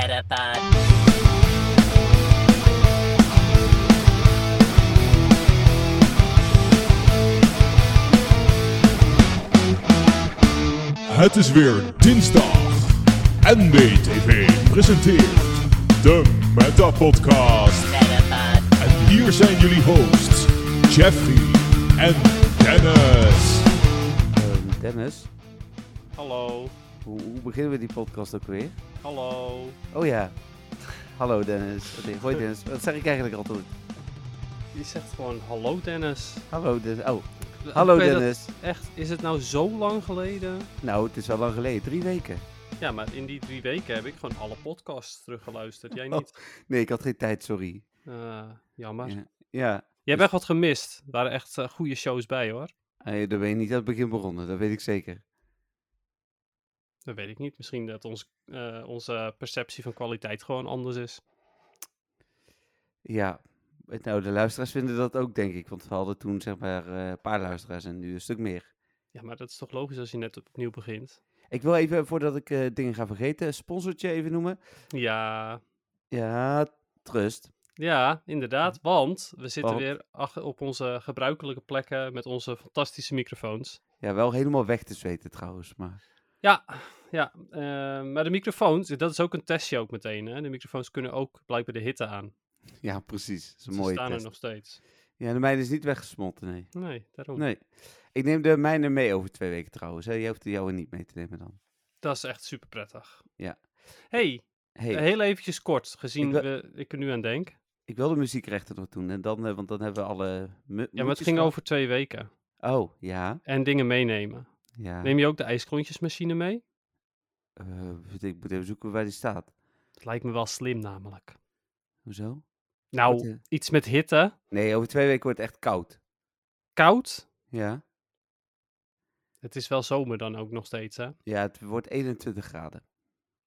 Metapod. Het is weer dinsdag. NBTV presenteert de Meta Podcast. Metapod. En hier zijn jullie hosts, Jeffrey en Dennis. Ehm, Dennis, Hallo, hoe, hoe beginnen we die podcast ook weer? Hallo. Oh ja. Hallo Dennis. Oké, Hoi Dennis. Wat zeg ik eigenlijk altijd? Je zegt gewoon hallo Dennis. Hallo Dennis. Oh, hallo Kan je dat Dennis. Echt, is het nou zo lang geleden? Nou, het is al lang geleden. Drie weken. Ja, maar in die drie weken heb ik gewoon alle podcasts teruggeluisterd. Jij Oh. niet? Nee, ik had geen tijd, sorry. Eh, jammer. Ja. ja. Je hebt echt wat gemist. Er waren echt eh, goede shows bij hoor. Eh, daar ben je niet aan het begin begonnen, dat weet ik zeker. Dat weet ik niet. Misschien dat ons, eh, onze perceptie van kwaliteit gewoon anders is. Ja. Nou, de luisteraars vinden dat ook, denk ik. Want we hadden toen zeg maar eh, een paar luisteraars en nu een stuk meer. Ja, maar dat is toch logisch als je net opnieuw begint? Ik wil even, voordat ik eh, dingen ga vergeten, een sponsortje even noemen. Ja, Ja, Trust. ja, inderdaad. Want we zitten Want? weer op onze gebruikelijke plekken met onze fantastische microfoons. Ja, wel helemaal weg te zweten trouwens, maar... Ja, ja eh, maar de microfoons, dat is ook een testje ook meteen. Hè? De microfoons kunnen ook blijkbaar de hitte aan. Ja, precies. Dat is een Ze staan test. er nog steeds. Ja, de mijne is niet weggesmolten, nee. Nee, daarom. Nee. Ik neem de mijne mee over twee weken trouwens. Hè. Je hoeft de jouwe niet mee te nemen dan. Dat is echt super prettig. Ja. hey, Hey, heel eventjes kort, gezien Ik we, ik er nu aan denk. ik wil de muziekrechten nog doen. En dan, eh, want dan hebben we alle... Ja, maar het ging over twee weken. Oh, ja. En dingen meenemen. Ja. Neem je ook de ijsklontjesmachine mee? Eh, ik moet even zoeken waar die staat. Dat lijkt me wel slim namelijk. Hoezo? Nou, Wat, eh? iets met hitte. Nee, over twee weken wordt het echt koud. Koud. Ja. Het is wel zomer dan ook nog steeds, hè? Ja, het wordt 21 graden.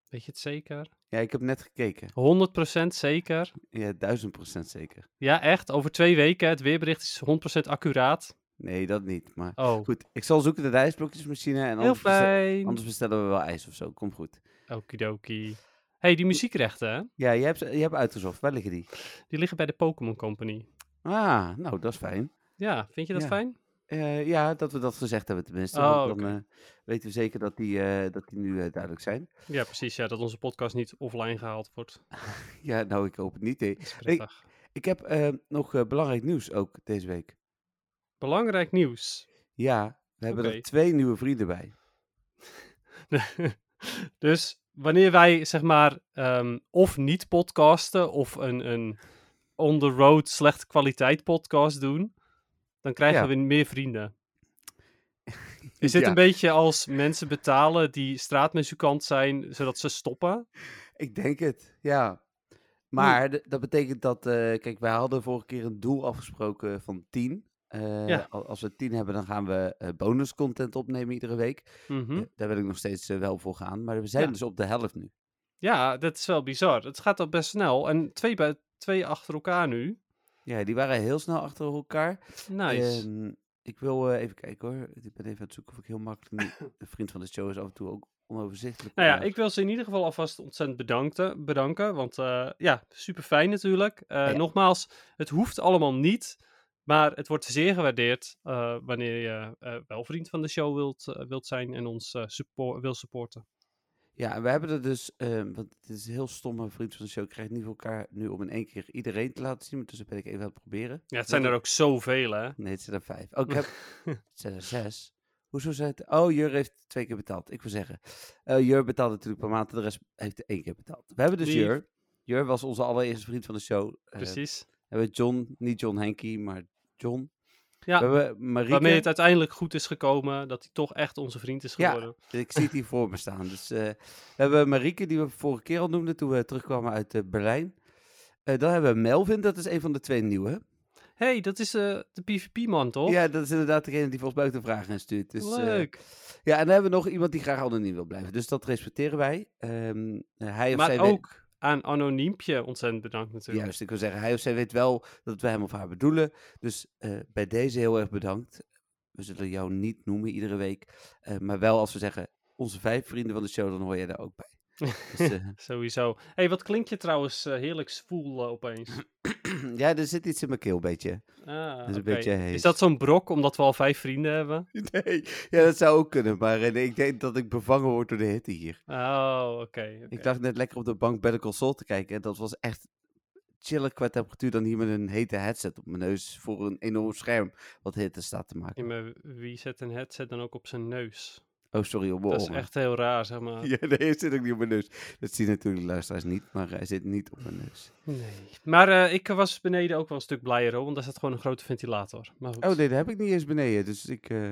Weet je het zeker? Ja, ik heb net gekeken. 100% zeker? Ja, 1000 procent zeker. Ja, echt? Over twee weken. Het weerbericht is 100% accuraat. Nee, dat niet. Maar Oh, goed, ik zal zoeken de ijsblokjesmachine. En heel anders, bestel- anders bestellen we wel ijs of zo. Komt goed. Okidoki. hey, die muziekrechten, hè? Ja, je hebt, je hebt uitgezocht. Waar liggen die? Die liggen bij de Pokémon Company. Ah, nou, dat is fijn. Ja, vind je dat Ja. fijn? Eh, ja, dat we dat gezegd hebben tenminste. Oh, dan eh, weten we zeker dat die, eh, dat die nu duidelijk zijn. Ja, precies. Ja, dat onze podcast niet offline gehaald wordt. Ja, nou, ik hoop het niet. hè. Ik heb nog belangrijk nieuws ook deze week. Belangrijk nieuws. Ja, we hebben er twee nieuwe vrienden bij. dus wanneer wij, zeg maar, ehm, of niet podcasten of een, een on-the-road slechte kwaliteit podcast doen, dan krijgen Ja. we meer vrienden. Is dit Ja. een beetje als mensen betalen die straatmuzikant zijn, zodat ze stoppen? Ik denk het, ja. Maar dat betekent dat, eh, kijk, wij hadden vorige keer een doel afgesproken van 10. Eh, Ja. Als we 10 hebben, dan gaan we eh bonus content opnemen iedere week. Mhm. Eh, daar wil ik nog steeds wel voor gaan. Maar we zijn Ja. dus op de helft nu. Ja, dat is wel bizar. Het gaat al best snel. En twee, bij, twee achter elkaar nu. Ja, die waren heel snel achter elkaar. Nice. Ehm, ik wil even kijken hoor. Ik ben even aan het zoeken of ik heel makkelijk. Een vriend van de show is af en toe ook onoverzichtelijk. Nou ja, ik wil ze in ieder geval alvast ontzettend bedankte, bedanken. Want ja, super fijn natuurlijk. Ja. Nogmaals, het hoeft allemaal niet. Maar het wordt zeer gewaardeerd eh, wanneer je eh, wel vriend van de show wilt, eh, wilt zijn en ons support, wil supporten. Ja, en we hebben er dus, ehm, want het is heel stom, een vriend van de show krijgt niet voor elkaar nu om in één keer iedereen te laten zien. Dus dat ben ik even aan het proberen. Ja, het zijn er ook zoveel, hè? Nee, het zijn er vijf. Oh, ik heb, het zijn er zes. Hoezo zijn het? Oh, Jur heeft twee keer betaald. Ik wil zeggen, Jur betaalt natuurlijk per maand, de rest heeft één keer betaald. We hebben dus Lief. Jur. Jur was onze allereerste vriend van de show. Precies. we hebben John, niet John Henky, maar John. Ja, We hebben Marieke. waarmee het uiteindelijk goed is gekomen dat hij toch echt onze vriend is Ja. geworden. Ik zie het hier voor me staan. Dus, eh, we hebben Marieke, die we vorige keer al noemden toen we terugkwamen uit eh, Berlijn. Eh, dan hebben we Melvin, dat is een van de twee nieuwe. hey, dat is de PvP-man, toch? Ja, dat is inderdaad degene die volgens mij ook de vragen instuurt. Dus, Leuk. ja, en dan hebben we nog iemand die graag anoniem wil blijven. Dus dat respecteren wij. Ehm, eh, hij of maar zij ook aan Anoniempje ontzettend bedankt natuurlijk. Juist, ik wil zeggen, hij of zij weet wel dat wij hem of haar bedoelen. Dus eh, bij deze heel erg bedankt. We zullen jou niet noemen iedere week. eh, maar wel als we zeggen, onze vijf vrienden van de show, dan hoor je daar ook bij. Dus, eh, Sowieso. hey, wat klinkt je trouwens eh, heerlijk zwoel eh, opeens? ja, er zit iets in mijn keel, beetje. Ah, is een beetje. Is dat zo'n brok omdat we al vijf vrienden hebben? Nee, ja, dat zou ook kunnen. Maar nee, ik denk dat ik bevangen word door de hitte hier. Oh, oké. Ik lag net lekker op de bank Better Saul te kijken. En dat was echt chiller qua temperatuur dan hier met een hete headset op mijn neus. Voor een enorm scherm wat hitte staat te Ja, maken. maar wie zet een headset dan ook op zijn neus? Oh, sorry, op mijn Dat is oren. echt heel raar, zeg maar. Ja, nee, zit ook niet op mijn neus. Dat zien natuurlijk de luisteraars niet, maar hij zit niet op mijn neus. Nee. Maar eh, ik was beneden ook wel een stuk blijer, hoor, want daar zat gewoon een grote ventilator. Maar goed. Oh nee, dat heb ik niet eens beneden. Dus ik... eh,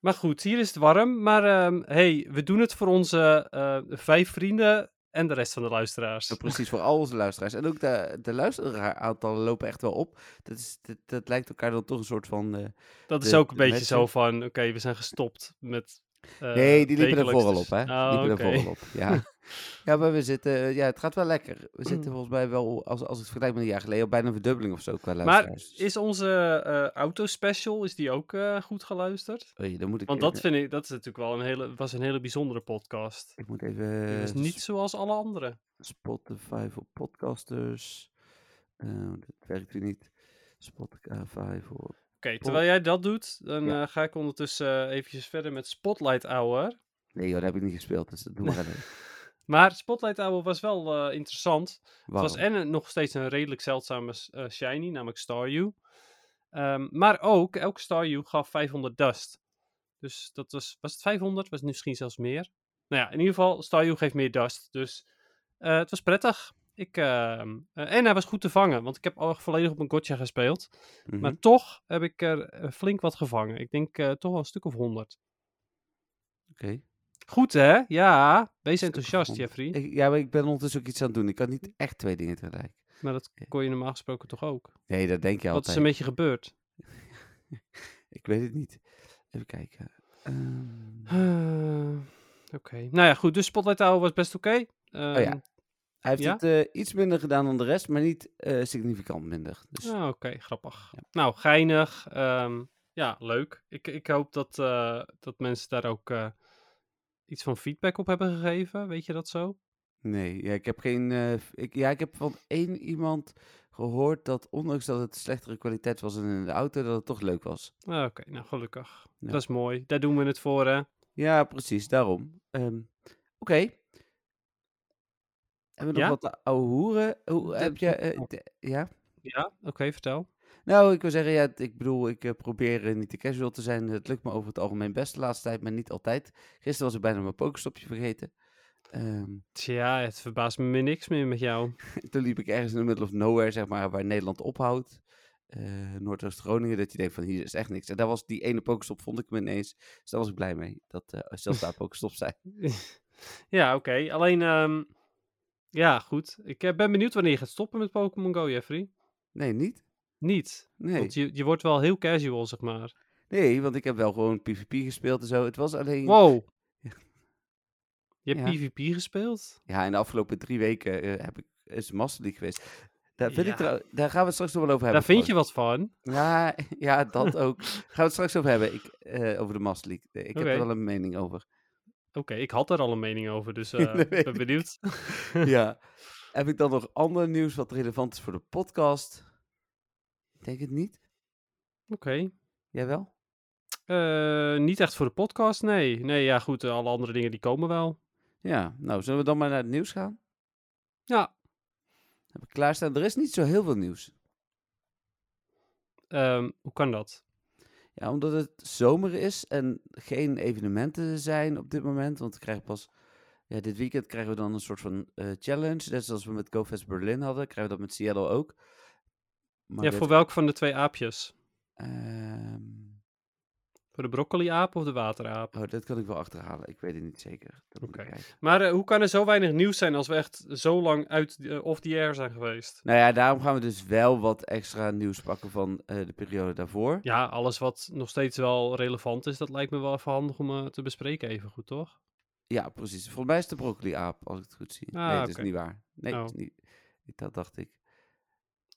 Maar goed, hier is het warm. Maar ehm, hey, we doen het voor onze eh, vijf vrienden en de rest van de luisteraars. precies voor al onze luisteraars. En ook de, de luisteraaraantallen lopen echt wel op. Dat, is, dat, dat lijkt elkaar dan toch een soort van... Dat is ook een beetje mensen- zo van, oké, we zijn gestopt met... eh, nee, die liepen er vooral dus- op, hè? Die Oh, liepen er vooral op, ja. ja, maar we zitten... Ja, het gaat wel lekker. We Mm. zitten volgens mij wel, als, als ik het vergelijk met een jaar geleden, op bijna een verdubbeling of zo qua Maar luisteraars. Dus- is onze eh autospecial, is die ook eh, goed geluisterd? Oei, dan moet ik... Want even- dat vind ik, dat is natuurlijk wel een hele, was een hele bijzondere podcast. Ik moet even... Het eh, niet zoals alle andere. Spotify voor podcasters. Eh, dat werkt weer niet. Spotify voor... Oké, terwijl jij dat doet, dan Ja. eh, ga ik ondertussen eh, eventjes verder met Spotlight Hour. Nee joh, dat heb ik niet gespeeld, dus dat doen we alleen. Maar Spotlight Hour was wel eh, interessant. Het was en nog steeds een redelijk zeldzame shiny, namelijk Staryu. Ehm, maar ook, elke Staryu gaf 500 dust. Dus dat was, was het 500? Was het misschien zelfs meer? Nou ja, in ieder geval, Staryu geeft meer dust. Dus het was prettig. Ik, ehm, eh, en hij was goed te vangen, want ik heb al volledig op een gotcha gespeeld. Mhm. Maar toch heb ik er eh, flink wat gevangen. Ik denk eh, toch wel een stuk of 100. Oké. Goed hè? Ja, wees enthousiast, 100. Jeffrey. Ik- Ja, maar ik ben ondertussen ook iets aan het doen. Ik kan niet echt twee dingen tegelijk. Maar dat kon je normaal gesproken toch ook? Nee, dat denk je Wat is altijd. er met je gebeurd? Ik weet het niet. Even kijken. Ehm, Eh, oké. Nou ja, goed. Dus Spotlight Hour was best oké. Oh Ehm, ja. Hij heeft Ja? het eh, iets minder gedaan dan de rest, maar niet eh, significant minder. Dus ah, oké, grappig. Nou, geinig. ehm, ja, leuk. Ik, ik hoop dat, eh, dat mensen daar ook iets van feedback op hebben gegeven. Weet je dat zo? nee, ja, ik heb geen. ik, ja, ik heb van één iemand gehoord dat, ondanks dat het slechtere kwaliteit was dan in de auto, dat het toch leuk was. Ah, oké, nou gelukkig. Ja. Dat is mooi. Daar doen we het voor, hè? Ja, precies, daarom. Ehm, Oké. Hebben we nog Ja? wat oude hoeren? Hoe, heb je, eh, de- ja? Ja, oké, vertel. Nou, ik wil zeggen, ja, ik bedoel, ik eh, probeer eh, niet te casual te zijn. Het lukt me over het algemeen best de laatste tijd, maar niet altijd. Gisteren was ik bijna mijn pokerstopje vergeten. Ehm, Tja, het verbaast me niks meer met jou. toen liep ik ergens in de middle of nowhere, zeg maar, waar Nederland ophoudt. Eh Noordoost-Groningen, dat je denkt van, hier is echt niks. En daar was die ene pokerstop, vond ik hem ineens. Dus daar was ik blij mee, dat uh, zelfs daar pokerstops zijn. ja, oké. Alleen, ehm, ja, goed. Ik eh, ben benieuwd wanneer je gaat stoppen met Pokémon Go, Jeffrey. Nee, niet? Niet. Nee. Want je, je wordt wel heel casual, zeg maar. Nee, want ik heb wel gewoon PvP gespeeld en zo. Het was alleen... Wow. Je hebt Ja. PvP gespeeld? Ja, in de afgelopen drie weken eh, heb ik, is Master League geweest. Daar, vind ik trouw- daar gaan we het straks nog wel over hebben. Daar vind je wat van. Ja, ja, dat ook. Gaan we het straks over hebben, ik, eh, over de Master League. Ik heb er wel een mening over. Oké, ik had er al een mening over, dus weet ben benieuwd. ja. Heb ik dan nog ander nieuws wat relevant is voor de podcast? Ik denk het niet. Oké. Jij wel? Eh, niet echt voor de podcast, nee. Nee, ja goed, eh, alle andere dingen die komen wel. Ja, nou, zullen we dan maar naar het nieuws gaan? Ja, Heb ik klaarstaan. Er is niet zo heel veel nieuws. ehm, hoe kan dat? Ja, omdat het zomer is en geen evenementen zijn op dit moment. Want we krijgen pas... Ja, dit weekend krijgen we dan een soort van eh, challenge. Net zoals we met GoFest Berlin hadden, krijgen we dat met Seattle ook. Maar ja, dit- voor welk van de twee aapjes? ehm, Voor de broccoli-aap of de wateraap? oh, dat kan ik wel achterhalen. Ik weet het niet zeker. Oké. Maar eh, hoe kan er zo weinig nieuws zijn als we echt zo lang uit uh, off the air zijn geweest? Nou ja, daarom gaan we dus wel wat extra nieuws pakken van eh, de periode daarvoor. Ja, alles wat nog steeds wel relevant is, dat lijkt me wel even handig om te bespreken even goed, toch? Ja, precies. Volgens mij is de broccoli-aap, als ik het goed zie. Ah, nee, dat is niet waar. Nee, dat Oh. is niet. Dat dacht ik.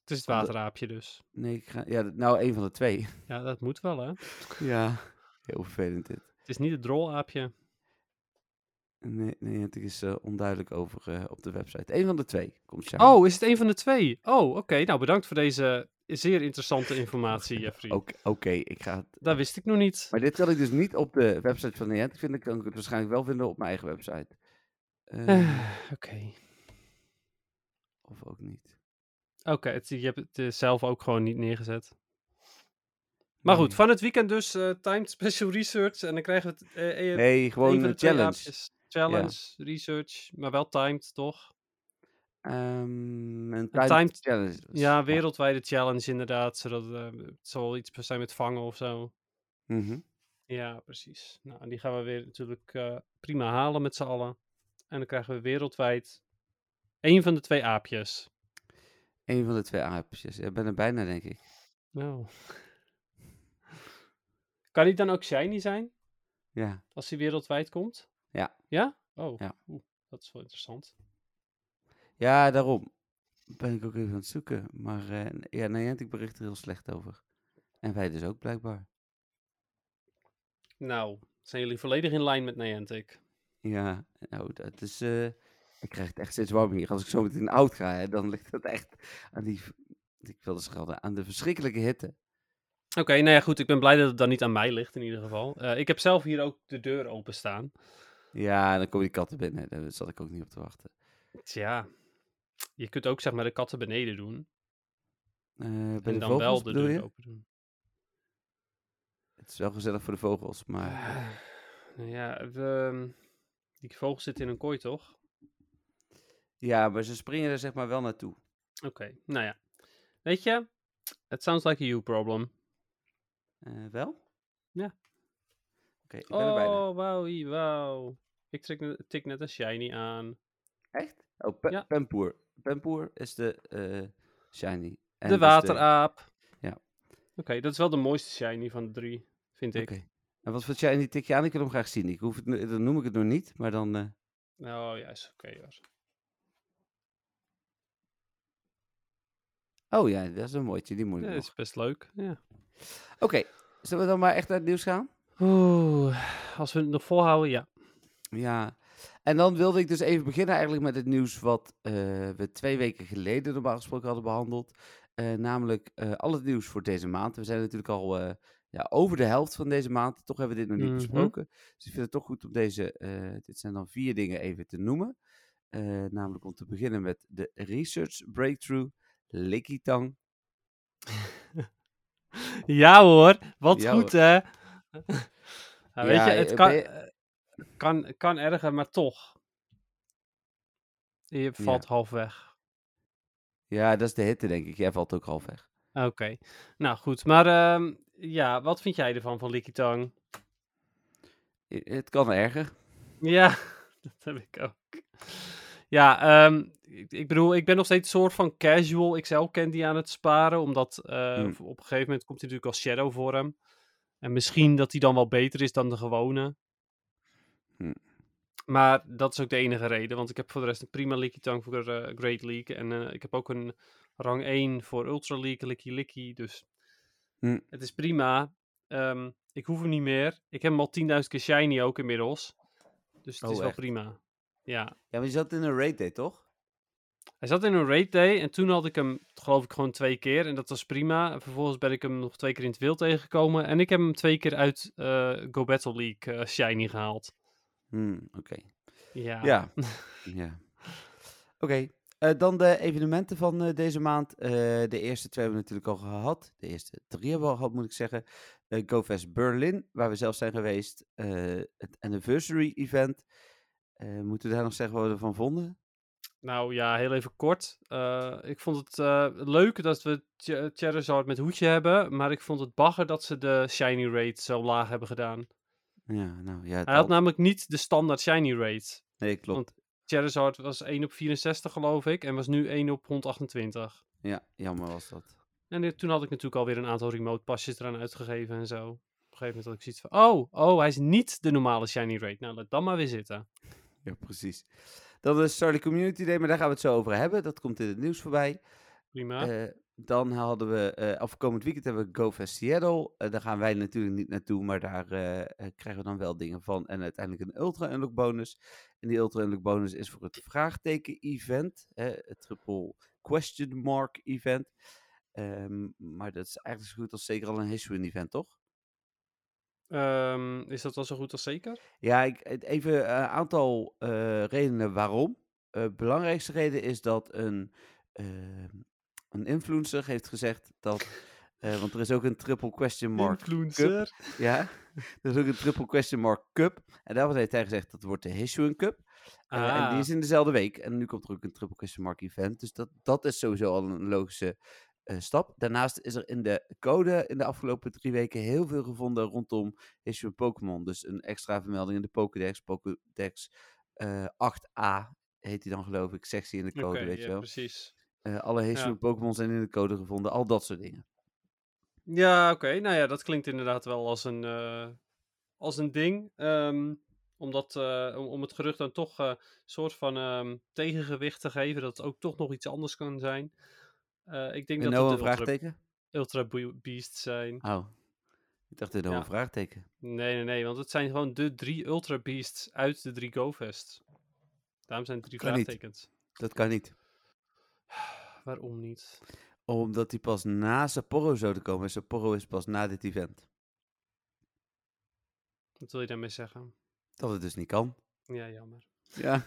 Het is het wateraapje dus. Nee, ik ga... Ja, nou, een van de twee. Ja, dat moet wel, hè? ja, heel vervelend dit. Het is niet het drolaapje. Nee, nee het is eh, onduidelijk over eh, op de website. Eén van de twee komt. Oh, is het een van de twee? Oh, oké. Nou, bedankt voor deze zeer interessante informatie, Jeffrey. Oké, ik ga het... Dat wist ik nog niet. Maar dit kan ik dus niet op de website van Niantic vinden. Kan ik het waarschijnlijk wel vinden op mijn eigen website. Eh, Eh, Oké. of ook niet. Oké, je hebt het eh, zelf ook gewoon niet neergezet. Maar goed, van het weekend dus eh timed special research. En dan krijgen we het eh, Nee, gewoon een challenge. aapjes. Challenge, research, maar wel timed, toch? Ehm, een Een timed, challenge. Ja, wereldwijde challenge inderdaad. Zodat eh, het zal iets zijn met vangen of zo. Mhm. Ja, precies. Nou, en die gaan we weer natuurlijk prima halen met z'n allen. En dan krijgen we wereldwijd één van de twee aapjes. Eén van de twee aapjes. Ik ben er bijna, denk ik. Nou. Kan die dan ook shiny zijn? Ja. Als die wereldwijd komt? Ja. Ja? Oh, Ja. Oeh, dat is wel interessant. Ja, daarom ben ik ook even aan het zoeken. Maar eh, ja, Niantic bericht er heel slecht over. En wij dus ook, blijkbaar. Nou, zijn jullie volledig in lijn met Niantic? Ja, nou, dat is... eh, ik krijg het echt steeds warmer hier. Als ik zo meteen oud ga, hè, dan ligt het echt aan die... Ik wilde schelden, aan de verschrikkelijke hitte. Oké, nou ja, goed. Ik ben blij dat het dan niet aan mij ligt in ieder geval. Eh, ik heb zelf hier ook de deur openstaan. Ja, en dan komen die katten binnen. Daar zat ik ook niet op te wachten. Tja, je kunt ook zeg maar de katten beneden doen. Eh, en de dan vogels wel de deur je? open doen. Het is wel gezellig voor de vogels, maar... Ah, nou ja, we, die vogels zitten in een kooi, toch? Ja, maar ze springen er zeg maar wel naartoe. Oké, nou ja. Weet je, it sounds like a you problem. Eh, wel? Ja. Oké, ik ben bijna. Oh, wauw, wauw. Ik tik net een shiny aan. Echt? Oh, pe Ja. Pempoer. Pempoer is de eh, shiny. En de dus wateraap. Ja. Oké, dat is wel de mooiste shiny van de drie, vind ik. Oké. En wat voor shiny tik je aan? Ik wil hem graag zien. Ik hoef het, dan noem ik het nog niet, maar dan... eh, Oh ja, is oké hoor. Oh ja, dat is een mooitje. Die moet Ja, nog. is best leuk. Ja. Oké, zullen we dan maar echt naar het nieuws gaan? Oeh, als we het nog volhouden, ja. Ja. En dan wilde ik dus even beginnen eigenlijk met het nieuws wat eh, we twee weken geleden normaal gesproken hadden behandeld. Eh, namelijk eh, al het nieuws voor deze maand. We zijn natuurlijk al ja, over de helft van deze maand. Toch hebben we dit nog niet Mhm. besproken. Dus ik vind het toch goed om deze, dit zijn dan vier dingen even te noemen. Namelijk om te beginnen met de Research Breakthrough Likitang. Ja hoor, wat Ja, goed hè. Ja, weet je, het eh, kan, ben je- eh, kan, kan erger, maar toch. Je valt half weg. Ja, dat is de hitte denk ik. Jij valt ook half weg. Oké, nou goed. Maar ehm, ja, wat vind jij ervan, van Licky Tang? I- Het kan erger. Ja, dat heb ik ook. Ja, ehm, ik, ik bedoel, ik ben nog steeds een soort van casual XL candy aan het sparen. Omdat eh, Hmm. op een gegeven moment komt hij natuurlijk als shadow vorm. En misschien dat hij dan wel beter is dan de gewone. Hmm. Maar dat is ook de enige reden. Want ik heb voor de rest een prima Licky Tang voor eh, Great League. En eh, ik heb ook een rang 1 voor Ultra League, Licky Licky. Dus Hmm. het is prima. Ehm, ik hoef hem niet meer. Ik heb hem al 10.000 keer shiny ook inmiddels. Dus het Oh, is wel echt? prima. Ja, Ja, maar je zat in een raid day, toch? hij zat in een raid day en toen had ik hem, geloof ik, gewoon twee keer. En dat was prima. En vervolgens ben ik hem nog twee keer in het wild tegengekomen. En ik heb hem twee keer uit eh, Go Battle League eh, Shiny gehaald. Hmm, Oké. Ja. Ja. ja. Oké. eh, dan de evenementen van deze maand. De eerste twee hebben we natuurlijk al gehad. De eerste drie hebben we al gehad, moet ik zeggen. GoFest Berlin, waar we zelf zijn geweest. Het anniversary event. Eh, moeten we daar nog zeggen wat we ervan vonden? Nou ja, heel even kort. Eh, ik vond het eh, leuk dat we Ch- Charizard met hoedje hebben. Maar ik vond het bagger dat ze de Shiny rate zo laag hebben gedaan. Ja, nou ja. Hij had al- namelijk niet de standaard Shiny rate. Nee, klopt. want- Charizard was 1 op 64 geloof ik. En was nu 1 op 128. Ja, jammer was dat. En dit- toen had ik natuurlijk alweer een aantal remote pasjes eraan uitgegeven en zo. Op een gegeven moment had ik zoiets van, oh, oh, hij is niet de normale shiny rate. Nou, laat dan maar weer zitten. Ja, precies. Dan de Starly Community Day, maar daar gaan we het zo over hebben. Dat komt in het nieuws voorbij. Prima. Eh, dan hadden we, eh afkomend weekend hebben we GoFest Seattle. Eh, daar gaan wij natuurlijk niet naartoe, maar daar krijgen we dan wel dingen van. En uiteindelijk een Ultra Unlock bonus. En die Ultra Unlock bonus is voor het vraagteken-event. Het triple question mark event. Ehm, maar dat is eigenlijk zo goed als zeker al een Hisuian-event, toch? Ehm, is dat wel zo goed als zeker? Ja, ik, even een aantal eh, redenen waarom. Eh belangrijkste reden is dat een, ehm, een influencer heeft gezegd dat. eh, want er is ook een triple question mark. Influencer. Ja, er is ook een triple question mark cup. En daarvan heeft hij gezegd dat wordt de Hisuian Cup. Eh, en die Ah, is in dezelfde week. En nu komt er ook een triple question mark event. Dus dat, dat is sowieso al een logische stap. Daarnaast is er in de code in de afgelopen drie weken heel veel gevonden rondom Hisuian Pokémon. Dus een extra vermelding in de Pokédex. Pokédex eh 8a heet die dan geloof ik. Sectie in de code, weet je ja, wel. precies. Eh, alle Hisuian Pokémon zijn in de code gevonden. Al dat soort dingen. Ja, oké. Nou ja, dat klinkt inderdaad wel als een, eh, als een ding. Ehm, omdat, eh, om, om het gerucht dan toch een soort van ehm, tegengewicht te geven, dat het ook toch nog iets anders kan zijn. Eh, ik denk En dat het de ultra, vraagteken? ultra Be- Beasts zijn. Oh, ik dacht dit nou Ja. een vraagteken. Nee, nee, nee, want het zijn gewoon de drie Ultra Beasts uit de drie GoFest. Daarom zijn het drie Kan niet. vraagtekens. Dat kan niet. Waarom niet? Omdat die pas na Sapporo zouden komen. En Sapporo is pas na dit event. Wat wil je daarmee zeggen? Dat het dus niet kan. Ja, jammer. Ja.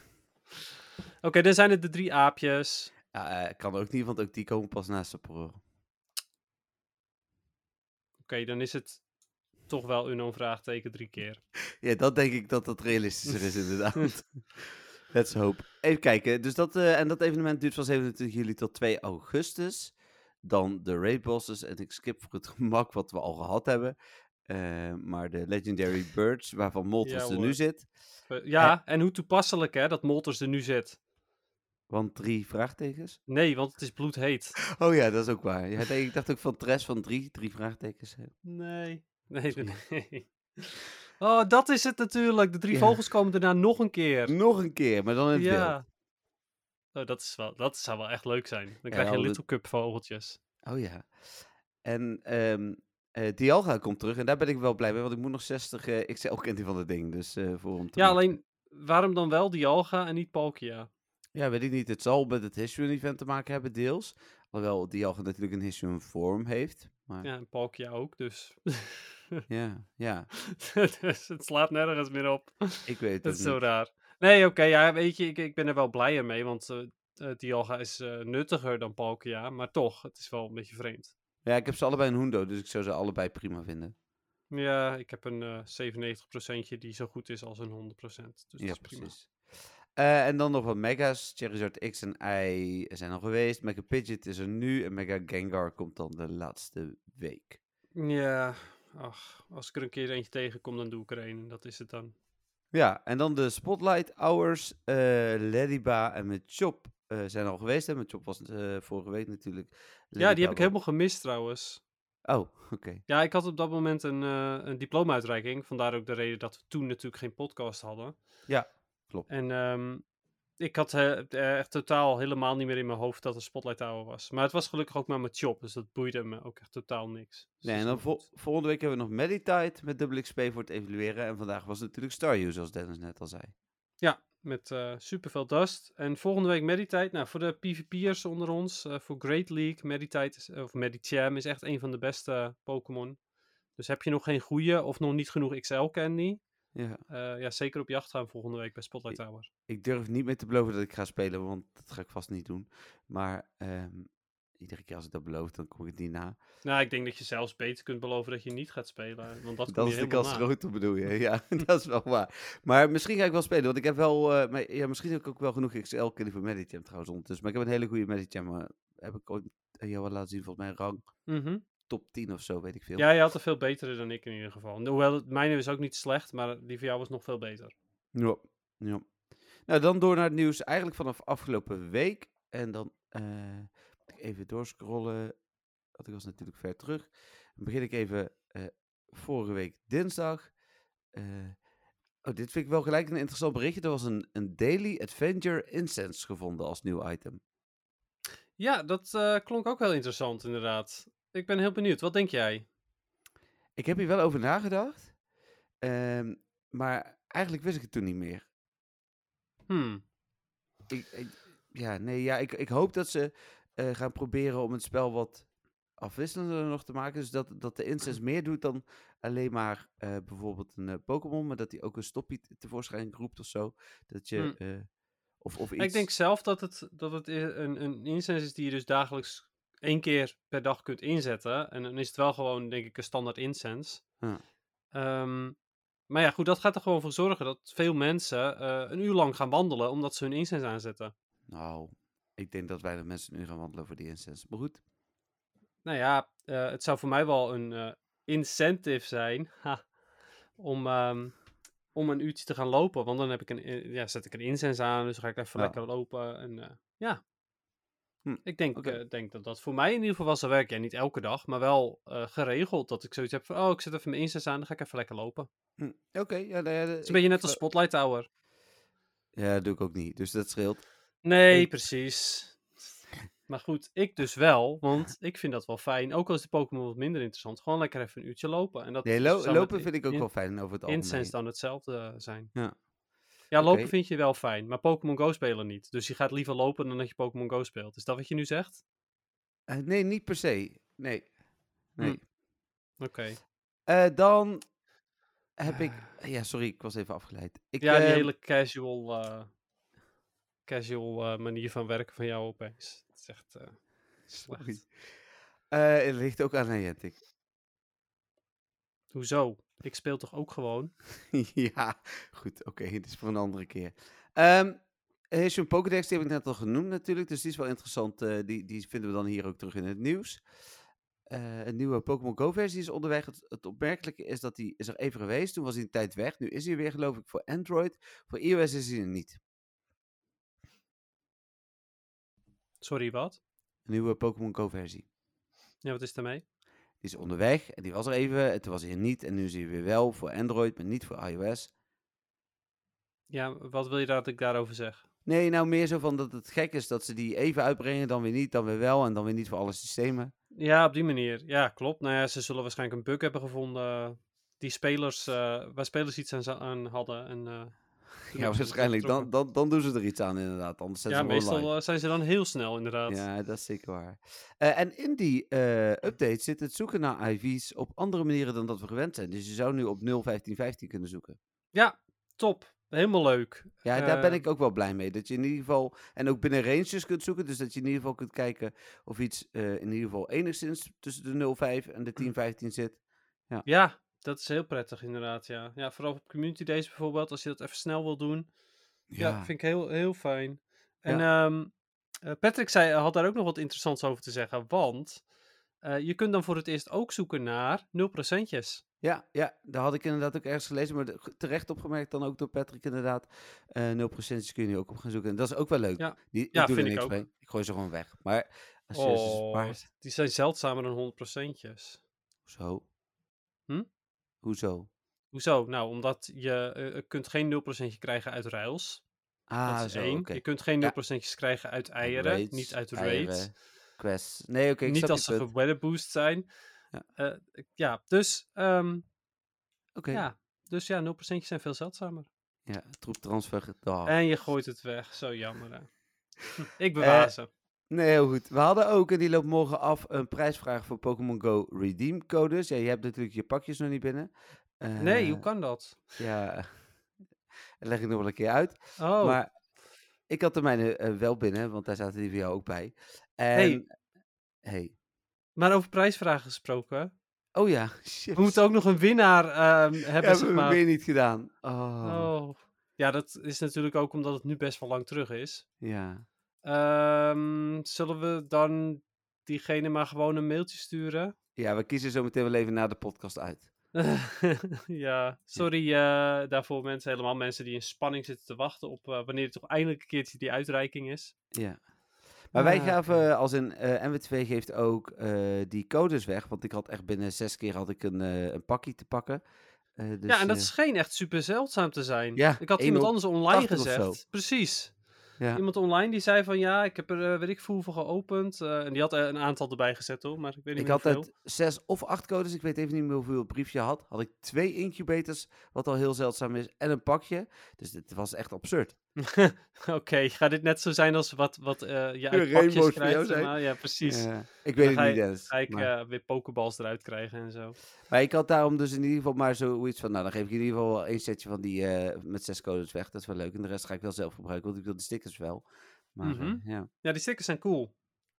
Oké, dan zijn het de drie aapjes. Ja eh, kan ook niet, want ook die komen pas na Sapporo. Oké, dan is het toch wel een vraagteken drie keer. Ja, dat denk ik dat dat realistischer is inderdaad. Let's hope. Even kijken. Dus dat, eh, en dat evenement duurt van 27 juli tot 2 augustus. Dan de raid bosses. En ik skip voor het gemak wat we al gehad hebben. Eh, maar de Legendary Birds, waarvan Moltres Ja, er nu zit. Ja, en hoe toepasselijk hè, dat Moltres er nu zit. Want drie vraagtekens. Nee, want het is bloedheet. Oh ja, dat is ook waar. Ja, ik dacht ook van Tres van drie, drie vraagtekens. Nee. Nee, nee. Oh, dat is het natuurlijk. De drie Ja. vogels komen daarna nog een keer. Nog een keer, maar dan in het wild. Ja. Oh, dat, is wel, dat zou wel echt leuk zijn. Dan Ja, krijg je de- Little Cup vogeltjes. Oh ja. En ehm eh, Dialga komt terug en daar ben ik wel blij mee, want ik moet nog 60 eh XL candy van het ding. Dus eh, voor hem te Ja, maken. alleen waarom dan wel Dialga en niet Palkia? Ja, weet ik niet. Het zal met het Hisuian event te maken hebben, deels. Alhoewel Dialga natuurlijk een Hisuian vorm heeft. Maar ja, Ja, en Palkia ook, dus. ja, dus het slaat nergens meer op. ik weet Dat het is zo niet. raar. Nee, oké, ja, weet je, ik, ik ben er wel blijer mee, want eh, Dialga is eh, nuttiger dan Palkia, maar toch, het is wel een beetje vreemd. Ja, ik heb ze allebei een Hundo, dus ik zou ze allebei prima vinden. Ja, ik heb een eh 97% die zo goed is als een 100%. Dus dat ja, is prima. precies. Eh, en dan nog wat Mega's. Charizard X en Y zijn al geweest. Mega Pidgeot is er nu. En Mega Gengar komt dan de laatste week. Ja, ach, als ik er een keer eentje tegenkom, dan doe ik er een. en Dat is het dan. Ja, en dan de Spotlight Hours. eh Lediba en met Chop eh, zijn al geweest. Hè? Met Chop was vorige week natuurlijk. Ja, die heb ik helemaal gemist trouwens. Oh, oké. Ja, ik had op dat moment een, een diploma-uitreiking. Vandaar ook de reden dat we toen natuurlijk geen podcast hadden. Ja, klopt. En ehm, ik had eh, echt totaal helemaal niet meer in mijn hoofd dat er Spotlight Hour was. Maar het was gelukkig ook maar met Chop, dus dat boeide me ook echt totaal niks. Dus Nee, en dan vol- volgende week hebben we nog Meditite met dubbel XP voor het evalueren. En vandaag was natuurlijk Staryu, zoals Dennis net al zei. Ja, met eh superveel dust. En volgende week Meditite. Nou, voor de PvP'ers onder ons, voor Great League, Meditite, is, of Medicham is echt een van de beste Pokémon. Dus heb je nog geen goede of nog niet genoeg XL Candy, Ja, eh, ja, zeker op jacht gaan volgende week bij Spotlight Tower. ik durf niet meer te beloven dat ik ga spelen, want dat ga ik vast niet doen. Maar ehm, iedere keer als ik dat beloof, dan kom ik het niet na. Nou, ik denk dat je zelfs beter kunt beloven dat je niet gaat spelen. Want dat, Dat is de kans groter, bedoel je? Ja, dat is wel waar. Maar misschien ga ik wel spelen, want ik heb wel... eh, maar, ja, misschien heb ik ook wel genoeg XL-kunnen voor Medicham trouwens ondertussen. Maar ik heb een hele goede Medicham, heb ik ooit jou wel laten zien, volgens mij rang Mhm. Top 10 of zo, weet ik veel. Ja, je had er veel betere dan ik in ieder geval. Hoewel, het mijne is ook niet slecht, maar die van jou was nog veel beter. Ja, ja. Nou, dan door naar het nieuws eigenlijk vanaf afgelopen week. En dan eh, moet ik even doorscrollen, want ik was natuurlijk ver terug. Dan begin ik even eh, vorige week dinsdag. Eh, oh, dit vind ik wel gelijk een interessant berichtje. Er was een, een Daily Adventure Incense gevonden als nieuw item. Ja, dat klonk ook wel interessant, inderdaad. Ik ben heel benieuwd. Wat denk jij? Ik heb hier wel over nagedacht. ehm, maar eigenlijk wist ik het toen niet meer. Hmm. Ik, ik- ja, nee, ja, ik, ik hoop dat ze eh, gaan proberen om het spel wat afwisselender nog te maken. Dus dat, dat de instance meer doet dan alleen maar eh, bijvoorbeeld een eh, Pokémon, maar dat hij ook een stoppie te- tevoorschijn roept of zo. Dat je, Hmm. of, of iets. Ik denk zelf dat het, dat het i- een, een instance is die je dus dagelijks één keer per dag kunt inzetten. En dan is het wel gewoon, denk ik, een standaard incense. Ehm, maar ja, goed, dat gaat er gewoon voor zorgen dat veel mensen eh, een uur lang gaan wandelen omdat ze hun incense aanzetten. Nou, ik denk dat weinig mensen nu gaan wandelen voor die instance. Maar goed. Nou ja, eh, het zou voor mij wel een eh, incentive zijn ha, om, ehm, om een uurtje te gaan lopen. Want dan heb ik een, ja, zet ik een incense aan, dus ga ik even Ja. lekker lopen. En ja, Hm, ik denk, eh, denk dat dat voor mij in ieder geval wel zou werken. Ja, niet elke dag, maar wel eh, geregeld. Dat ik zoiets heb van, oh, ik zet even mijn incense aan, dan ga ik even lekker lopen. Hm, Oké, ja, nou ja, Het is een beetje net als Spotlight Tower. Ja, dat doe ik ook niet. Dus dat scheelt. Nee, Ik- precies. Maar goed, ik dus wel, want ik vind dat wel fijn. Ook al is de Pokémon wat minder interessant. Gewoon lekker even een uurtje lopen. En dat Nee, lo- lopen vind ik ook wel fijn over het algemeen. Incense dan hetzelfde zijn. Ja. Ja, lopen vind je wel fijn, maar Pokémon Go spelen niet. Dus je gaat liever lopen dan dat je Pokémon Go speelt. Is dat wat je nu zegt? Eh, nee, niet per se. Nee. Nee. Hm. Oké. Eh, dan heb ik... Ja, sorry, ik was even afgeleid. Ik, Ja, die ehm, hele casual, eh, casual eh, manier van werken van jou opeens. Het is echt eh, sorry. slecht. Eh, het ligt ook aan Niantic. Hoezo? Ik speel toch ook gewoon? ja, goed. Oké, dit is voor een andere keer. Ehm Hesian Pokédex, die heb ik net al genoemd natuurlijk. Dus die is wel interessant. eh, die, die vinden we dan hier ook terug in het nieuws. Eh, een nieuwe Pokémon Go-versie is onderweg. Het, het opmerkelijke is dat die is er even geweest. Toen was hij een tijd weg. Nu is hij weer, geloof ik, voor Android. Voor iOS is hij er niet. Sorry, wat? Een nieuwe Pokémon Go-versie. Ja, wat is daarmee? Die is onderweg en die was er even. En toen was hij niet. En nu is hij weer wel voor Android, maar niet voor iOS. Ja, wat wil je dat ik daarover zeg? Nee, nou meer zo van dat het gek is dat ze die even uitbrengen, dan weer niet, dan weer wel en dan weer niet voor alle systemen. Ja, op die manier. Ja, klopt. Nou ja, ze zullen waarschijnlijk een bug hebben gevonden die spelers, eh, waar spelers iets aan, hadden. En, eh, Ja, waarschijnlijk. Dan, dan, dan doen ze er iets aan inderdaad. Anders zetten Ja, ze meestal eh, zijn ze dan heel snel inderdaad. Ja, dat is zeker waar. Eh, en in die eh, update zit het zoeken naar IV's op andere manieren dan dat we gewend zijn. Dus je zou nu op 01515 kunnen zoeken. Ja, top. Helemaal leuk. Ja, daar ben ik ook wel blij mee. Dat je in ieder geval, en ook binnen ranges kunt zoeken. Dus dat je in ieder geval kunt kijken of iets in ieder geval enigszins tussen de 05 en de 1015 zit. Ja, dat is heel prettig inderdaad, ja. Ja, vooral op Community Days bijvoorbeeld, als je dat even snel wil doen. Ja, vind ik heel, heel fijn. En ehm, eh, Patrick zei, had daar ook nog wat interessants over te zeggen, want eh, je kunt dan voor het eerst ook zoeken naar 0%'jes. Ja, ja, daar had ik inderdaad ook ergens gelezen, maar terecht opgemerkt dan ook door Patrick inderdaad. eh 0% kun je nu ook op gaan zoeken. En dat is ook wel leuk. Ja. Die, Ja, ik doe er ik niks ook. mee. Ik gooi ze gewoon weg. Maar als je ze Oh, spaart, die zijn zeldzamer dan 100%'jes. Hoezo? Hoezo? Hoezo? Nou, omdat je eh, kunt geen 0% krijgen uit ruils. Ah, dat is zo, één. oké. Je kunt geen Ja. 0%'jes krijgen uit eieren, raids, niet uit raids. Quests. Nee, oké, niet als ze weather boost zijn. Ja. Eh, ja, dus, ehm, Oké, ja. dus ja, 0% zijn veel zeldzamer. ja, troeptransfer. dag. En je gooit het weg. Zo jammer. hè. Hm, Ik Eh, bewaar ze. Nee, heel goed. We hadden ook, en die loopt morgen af, een prijsvraag voor Pokémon Go Redeem codes. Ja, je hebt natuurlijk je pakjes nog niet binnen. nee, Eh, hoe kan dat? Ja, dat leg ik nog wel een keer uit. Oh, Maar ik had de mijne eh, wel binnen, want daar zaten die voor jou ook bij. En, Hey. hey. maar over prijsvragen gesproken. Oh ja, shit. We moeten ook nog een winnaar ehm, hebben, Hebben zeg we maar. weer niet gedaan. Oh, Oh. Ja, dat is natuurlijk ook omdat het nu best wel lang terug is. ja. Ehm, zullen we dan diegene maar gewoon een mailtje sturen? Ja, we kiezen zo meteen wel even na de podcast uit. ja, sorry eh, daarvoor mensen, helemaal mensen die in spanning zitten te wachten op eh, wanneer er toch eindelijk een keertje die uitreiking is. Ja. Maar wij Ah, gaven, als in eh NW2 geeft ook die codes weg. Want ik had echt binnen zes keer had ik een, een pakje te pakken. Dus, ja, en dat scheen echt super zeldzaam te zijn. Ja, ik had iemand anders online 80 of zo. gezegd. Precies. Ja. Iemand online die zei van ja, ik heb er eh, weet ik veel hoeveel geopend. eh, en die had er een aantal erbij gezet hoor, maar ik weet niet Ik meer had uit zes of acht codes, ik weet even niet meer hoeveel brief je had, had ik twee incubators, wat al heel zeldzaam is, en een pakje. Dus dit was echt absurd. Oké, gaat dit net zo zijn als wat, wat eh, je uit pakjes krijgt? maar? Ja, precies. Ik weet het niet, je- Dennis. Ga ik maar, eh, weer pokeballs eruit krijgen en zo. maar ik had daarom dus in ieder geval maar zoiets van, nou dan geef ik in ieder geval één setje van die eh, met zes codes weg. Dat is wel leuk. En de rest ga ik wel zelf gebruiken, want ik wil de stickers wel. Maar Mhm. ja, Ja, die stickers zijn cool.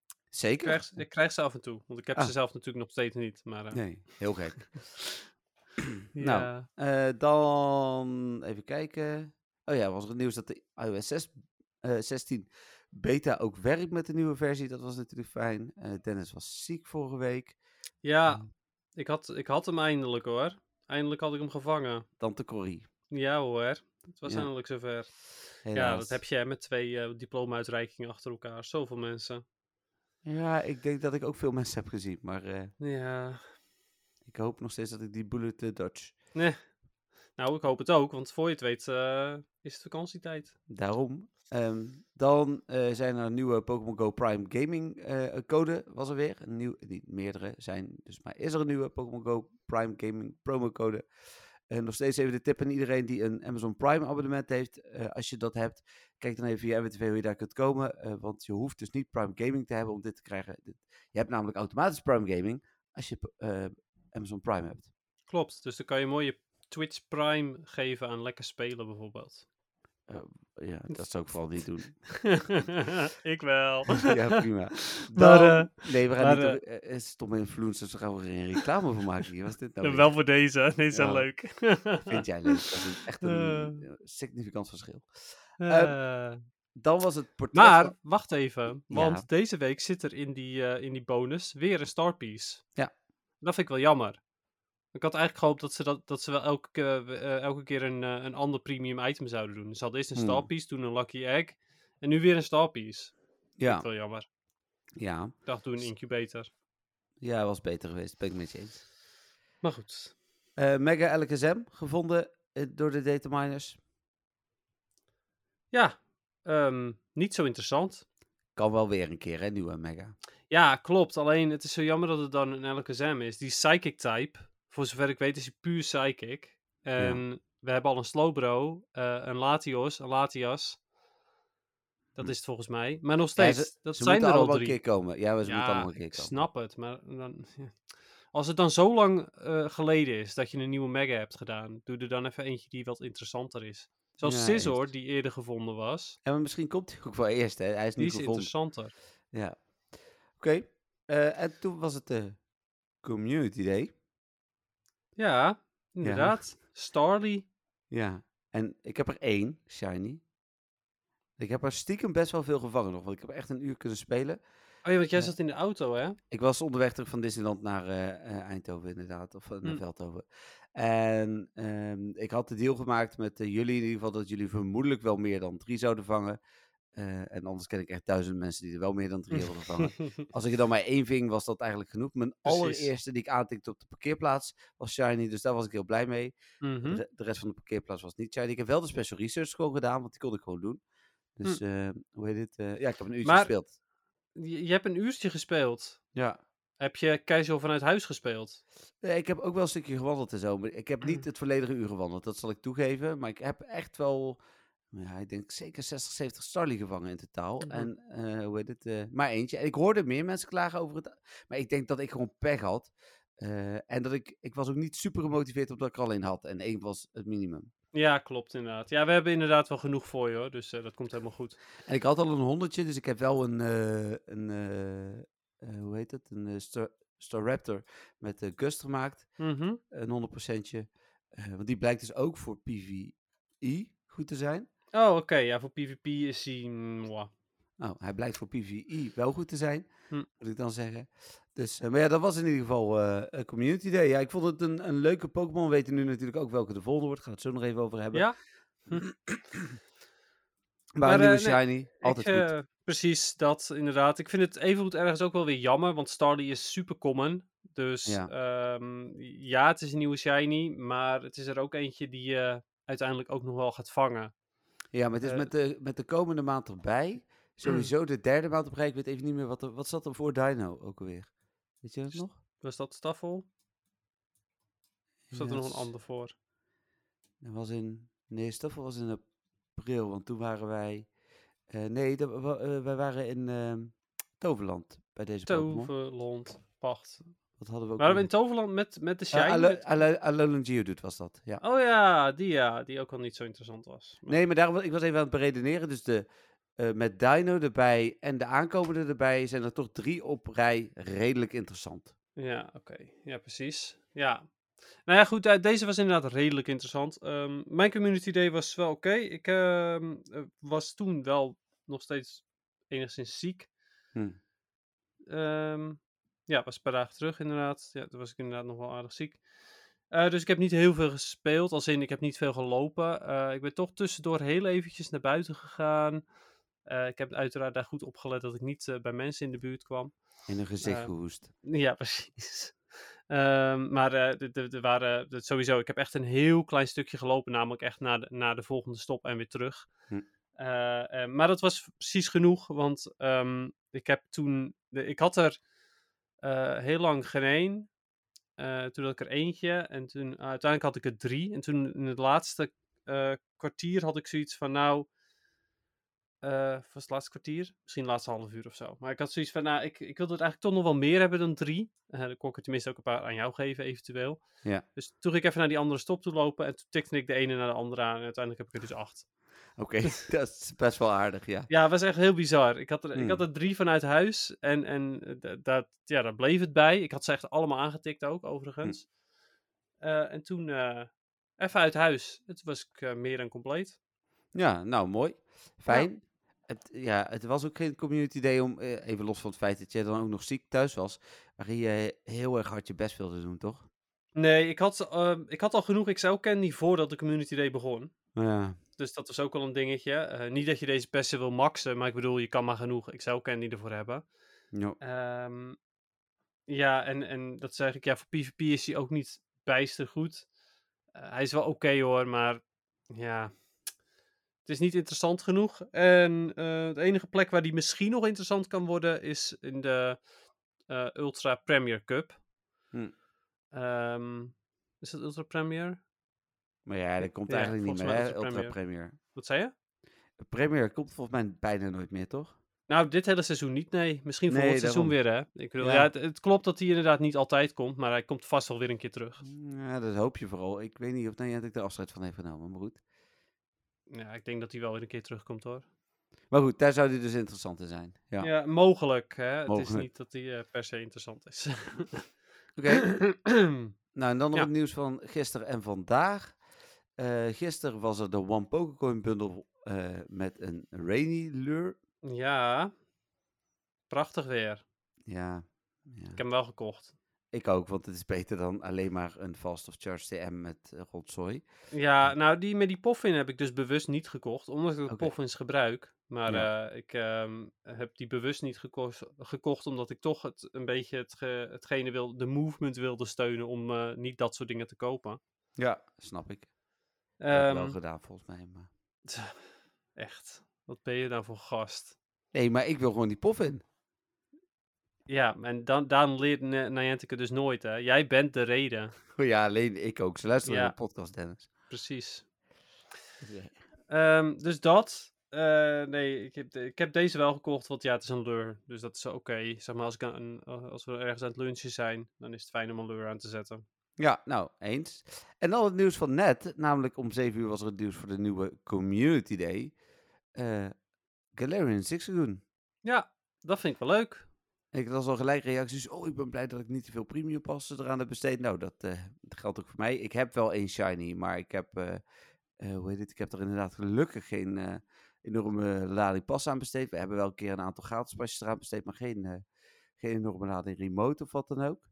Ik zeker. krijg, ik krijg ze af en toe, want ik heb Ah. ze zelf natuurlijk nog steeds niet. Maar, Nee, heel gek. ja. nou, dan even kijken. Oh ja, was er het nieuws dat de iOS 6, eh, 16 beta ook werkt met de nieuwe versie. Dat was natuurlijk fijn. Eh, Dennis was ziek vorige week. ja, ik had, ik had hem eindelijk hoor. Eindelijk had ik hem gevangen. Tante Corrie. Ja hoor, het was Ja. eindelijk zover. Ja, dat heb je met twee eh, diploma-uitreikingen achter elkaar. Zoveel mensen. Ja, ik denk dat ik ook veel mensen heb gezien. Maar Ja, ik hoop nog steeds dat ik die bullet dodge. nee. Nou, ik hoop het ook, want voor je het weet eh, is het vakantietijd. Daarom. Ehm, dan eh, zijn er nieuwe Pokémon Go Prime Gaming eh, code, was er weer. Een nieuw, niet meerdere zijn, dus maar is er een nieuwe Pokémon Go Prime Gaming promo code. En nog steeds even de tip aan iedereen die een Amazon Prime abonnement heeft. als je dat hebt, kijk dan even via MWTV hoe je daar kunt komen. want je hoeft dus niet Prime Gaming te hebben om dit te krijgen. Je hebt namelijk automatisch Prime Gaming als je Amazon Prime hebt. Klopt, dus dan kan je mooi je Twitch Prime geven aan lekker spelen bijvoorbeeld. Ja, dat zou ik vooral niet doen. ik wel. ja, prima. Maar, Dan, nee, we gaan maar, niet... eh, eh, stomme influencers, daar gaan we geen reclame van maken is dit nou wel voor deze, deze zijn Ja. leuk. Vind jij leuk? Dat is echt een Eh. eh, significant verschil. Eh, Dan was het portret maar, wacht even, want Ja. deze week zit er in die, eh, in die bonus weer een Star Piece. Ja. Dat vind ik wel jammer. Ik had eigenlijk gehoopt dat ze, dat, dat ze wel elke, keer- eh, elke keer een, eh, een ander premium item zouden doen. Ze hadden eerst een Hmm. Toen een Lucky Egg. En nu weer een Star Piece. Vind Ja, ik wel jammer. ja, Ik dacht, doe een incubator. ja, was beter geweest. Ben ik met je eens. Maar goed. Eh, Mega LKSM gevonden door de dataminers. Ja, ehm, niet zo interessant. Kan wel weer een keer, hè, nieuwe Mega. Ja, klopt. Alleen het is zo jammer dat het dan een LKSM is. Die Psychic type, voor zover ik weet, is hij puur Psychic. En we hebben al een Slowbro, eh een Latios, een Latias. Dat Hm. is het volgens mij. Maar nog Ja, steeds, ze dat ze zijn er al allemaal drie. een keer komen. Ja, ze moeten allemaal een keer ik komen. snap het. Maar dan, als het dan zo lang eh, geleden is dat je een nieuwe Mega hebt gedaan, doe er dan even eentje die wat interessanter is. Zoals Ja, die eerder gevonden was. En misschien komt hij ook wel eerst, hè. Hij is Die nu is gevonden. interessanter. Ja. Oké. Eh, en toen was het de Community Day. Ja, inderdaad. Starly. Ja. En ik heb er één, Shiny. Ik heb er stiekem best wel veel gevangen nog, want ik heb echt een uur kunnen spelen. Oh ja, want jij Ja. zat in de auto, hè? Ik was onderweg terug van Disneyland naar eh, eh, Eindhoven inderdaad, of eh, naar Hm. Veldhoven. En ehm, ik had de deal gemaakt met eh, jullie in ieder geval dat jullie vermoedelijk wel meer dan drie zouden vangen. Eh, en anders ken ik echt duizend mensen die er wel meer dan drie hebben gevangen. Als ik er dan maar één ving, was dat eigenlijk genoeg. Mijn Precies. allereerste die ik aantikte op de parkeerplaats was Shiny, dus daar was ik heel blij mee. Mhm. De, de rest van de parkeerplaats was niet Shiny. Ik heb wel de special research gewoon gedaan, want die kon ik gewoon doen. Dus, eh, hoe heet het? Eh, ja, ik heb een uurtje Hm. Maar- gespeeld. Je, je hebt een uurtje gespeeld. Ja. Heb je casual vanuit huis gespeeld? Nee, ik heb ook wel een stukje gewandeld en zo. Maar ik heb niet het volledige uur gewandeld, dat zal ik toegeven. Maar ik heb echt wel, ja, ik denk zeker 60, 70 Starly gevangen in totaal. En eh, hoe heet het? eh, maar eentje. En ik hoorde meer mensen klagen over het. Maar ik denk dat ik gewoon pech had. Eh, en dat ik, ik was ook niet super gemotiveerd omdat ik er alleen had. En één was het minimum. Ja, klopt inderdaad. Ja, we hebben inderdaad wel genoeg voor je hoor, dus dat komt helemaal goed. En ik had al een honderdje, dus ik heb wel een, een hoe heet het? Een Star, Staraptor met Gust gemaakt. Mhm. Een 100%. eh want die blijkt dus ook voor PvE goed te zijn. Oh, oké. Ja, voor PvP is hij... mwah. Nou, hij blijkt voor PvE wel goed te zijn, Hm. moet ik dan zeggen. Dus, eh, maar ja, dat was in ieder geval eh, een Community Day. Ja, ik vond het een, een leuke Pokémon. We weten nu natuurlijk ook welke de volgende wordt. Gaan we het zo nog even over hebben. Ja, Maar, Maar, een nieuwe eh, nee, Shiny, altijd ik, goed. precies, dat inderdaad. Ik vind het evengoed ergens ook wel weer jammer, want Starly is super common. Dus Ja. ja. ja, het is een nieuwe shiny, maar het is er ook eentje die je uiteindelijk ook nog wel gaat vangen. Ja, maar het is Eh, met, de, met de komende maand erbij. Sowieso de derde maand erbij. Ik weet even niet meer wat er... Wat zat er voor Dino ook alweer? Weet je dat St- nog? Was dat Staffel? Of zat er nog een ander voor? Dat was in... Nee, Staffel was in april, want toen waren wij... eh, nee, dat, wa- eh, wij waren in ehm, Toverland bij deze. Toverland, pacht. Wat hadden we ook Waren we in? Toverland met, met de Eh, Alo- Alolan Geodude was dat, ja. Oh ja, die ja, die ook al niet zo interessant was. Maar- Nee, maar daarom, ik was even aan het beredeneren. Dus de, eh, met Dino erbij en de aankomende erbij zijn er toch drie op rij redelijk interessant. Ja, oké. Ja, precies. Ja. Nou ja, goed, eh, deze was inderdaad redelijk interessant. Ehm, mijn community day was wel oké. Ik ehm, eh, was toen wel nog steeds enigszins ziek. Hm. Ehm, ja, was een paar dagen terug inderdaad. Ja, toen was ik inderdaad nog wel aardig ziek. Eh, dus ik heb niet heel veel gespeeld, als in ik heb niet veel gelopen. Eh, ik ben toch tussendoor heel eventjes naar buiten gegaan. Eh, ik heb uiteraard daar goed op gelet dat ik niet bij mensen in de buurt kwam. In een gezicht Eh, gehoest. Ja, precies. Ehm, maar de- de- de waren sowieso, ik heb echt een heel klein stukje gelopen, namelijk echt naar de, naar de volgende stop en weer terug. Hm. Maar dat was precies genoeg, want ehm, ik heb toen, de, ik had er eh, heel lang geen één. Eh, toen had ik er eentje en toen uiteindelijk had ik er drie. En toen in het laatste eh, kwartier had ik zoiets van, nou, eh, was het laatste kwartier? Misschien het laatste half uur of zo. Maar ik had zoiets van, nou, ik, ik wilde het eigenlijk toch nog wel meer hebben dan drie. Eh dan kon ik er tenminste ook een paar aan jou geven, eventueel. Ja. Dus toen ging ik even naar die andere stop toe lopen en toen tikte ik de ene naar de andere aan. En uiteindelijk heb ik er dus acht. Oké, dat is best wel aardig, ja. Ja, het was echt heel bizar. Ik had er, ik had Hmm. er drie vanuit huis en, en eh, da- dat, ja, daar bleef het bij. Ik had ze echt allemaal aangetikt ook, overigens. Eh, en toen eh, even uit huis. Toen was ik meer dan compleet. Ja, nou, mooi. Fijn. Het, ja, het was ook geen community day om, even los van het feit dat jij dan ook nog ziek thuis was, waarin je heel erg hard je best wilde doen, toch? Nee, ik had, ik had al genoeg Excel-candy voordat de Community Day begon. Ja, Dus dat was ook al een dingetje. Eh, niet dat je deze pesten wil maxen, maar ik bedoel, je kan maar genoeg Excel-candy ervoor hebben. ja. Ehm, ja, en, en dat zeg ik, ja, voor PvP is hij ook niet bijster goed. Eh, hij is wel oké hoor, maar ja, het is niet interessant genoeg. En eh, de enige plek waar die misschien nog interessant kan worden is in de Ultra Premier Cup. Hm. Ehm, is dat Ultra Premier? Maar ja, dat komt Ja, eigenlijk niet meer, hè, Ultra Premier. Wat zei je? Premier komt volgens mij bijna nooit meer, toch? Nou, dit hele seizoen niet, nee. Misschien Nee, volgend seizoen weer, hè. Ik bedoel, Ja. ja, het, het klopt dat hij inderdaad niet altijd komt, maar hij komt vast wel weer een keer terug. Ja, dat hoop je vooral. Ik weet niet of Niantic er afscheid van heeft genomen, maar goed. Ja, ik denk dat hij wel weer een keer terugkomt, hoor. Maar goed, daar zou die dus interessant in zijn. Ja. Ja, mogelijk, hè. Het is niet dat hij eh, per se interessant is. Oké, nou en dan nog Ja. het nieuws van gisteren en vandaag. Eh gisteren was er de One Pokecoin bundle eh, met een Rainy Lure. ja, prachtig weer. Ja, ja, Ik heb hem wel gekocht. ik ook, want het is beter dan alleen maar een Fast of Charge TM met uh, rotzooi. Ja, nou, die met die poffin heb ik dus bewust niet gekocht, omdat ik de poffins gebruik. Maar Ja. ik ehm, heb die bewust niet gekocht, gekocht omdat ik toch het, een beetje het ge- hetgene wil, de movement wilde steunen om niet dat soort dingen te kopen. Ja, snap ik. Ik wel Ehm, gedaan volgens mij. Maar... echt, wat ben je nou voor gast? Nee, maar ik wil gewoon die pof in. Ja, en dan, dan leert Ni- Niantic het dus nooit, hè. Jij bent de reden. Oh ja, alleen ik ook. Ze luisteren Ja. naar de podcast, Dennis. Precies. Ehm, dus dat. Eh, nee, ik heb, de- ik heb deze wel gekocht, want ja, het is een lure. Dus dat is oké. Zeg maar, als, ik een- als we ergens aan het lunchen zijn, dan is het fijn om een lure aan te zetten. Ja, nou, eens. En dan het nieuws van net, namelijk om 7 uur was er het nieuws voor de nieuwe Community Day. Eh Galarian Zigzagoon. Ja, dat vind ik wel leuk. Ik had al gelijk reacties. Oh, ik ben blij dat ik niet te veel premium passen eraan heb besteed. Nou, dat, eh, dat geldt ook voor mij. Ik heb wel één shiny, maar ik heb, eh, hoe heet het? Ik heb er inderdaad gelukkig geen enorme lading pas aan besteed. We hebben wel een keer een aantal gratis pasjes eraan besteed, maar geen, geen enorme lading remote of wat dan ook.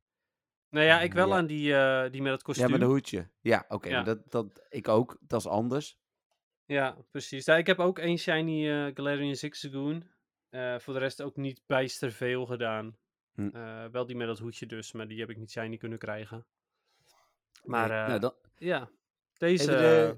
Nou ja, ik wel Ja. aan die, eh, die met het kostuum. Ja, met een hoedje. Ja, oké. Ja. Dat, dat, ik ook. Dat is anders. Ja, precies. Ja, ik heb ook één shiny eh, Galarian Zigzagoon. Eh, voor de rest ook niet bijster veel gedaan. Hm. Wel die met dat hoedje dus, maar die heb ik niet shiny kunnen krijgen. Maar Nee, nou, dan, ja, deze de-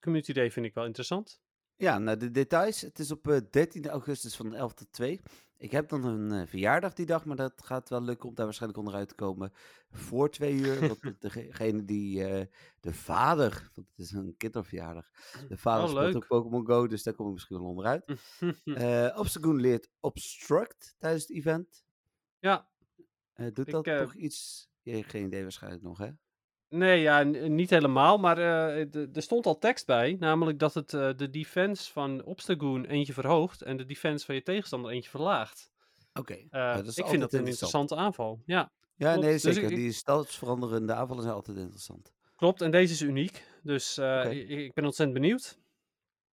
Community Day vind ik wel interessant. Ja, nou de details. Het is op eh, 13 augustus van 11 tot 2. Ik heb dan een eh, verjaardag die dag, maar dat gaat wel lukken om daar waarschijnlijk onderuit te komen voor twee uur. Want degene die, eh, de vader, want het is een kinderverjaardag, de vader Oh, speelt leuk. ook Pokémon Go, dus daar kom ik misschien wel onderuit. Eh Obstagoon leert Obstruct tijdens het event. ja, doet dat toch iets? Je hebt geen idee waarschijnlijk nog, hè? Nee, ja, n- niet helemaal, maar eh, d- er stond al tekst bij, namelijk dat het eh, de defense van Obstagoon eentje verhoogt en de defense van je tegenstander eentje verlaagt. Oké, Eh, dat is ik vind dat een interessant. interessante aanval. Ja, Ja, klopt. nee, Dus zeker. ik- Die stadsveranderende aanvallen zijn altijd interessant. klopt. En deze is uniek, dus eh, ik, ik ben ontzettend benieuwd.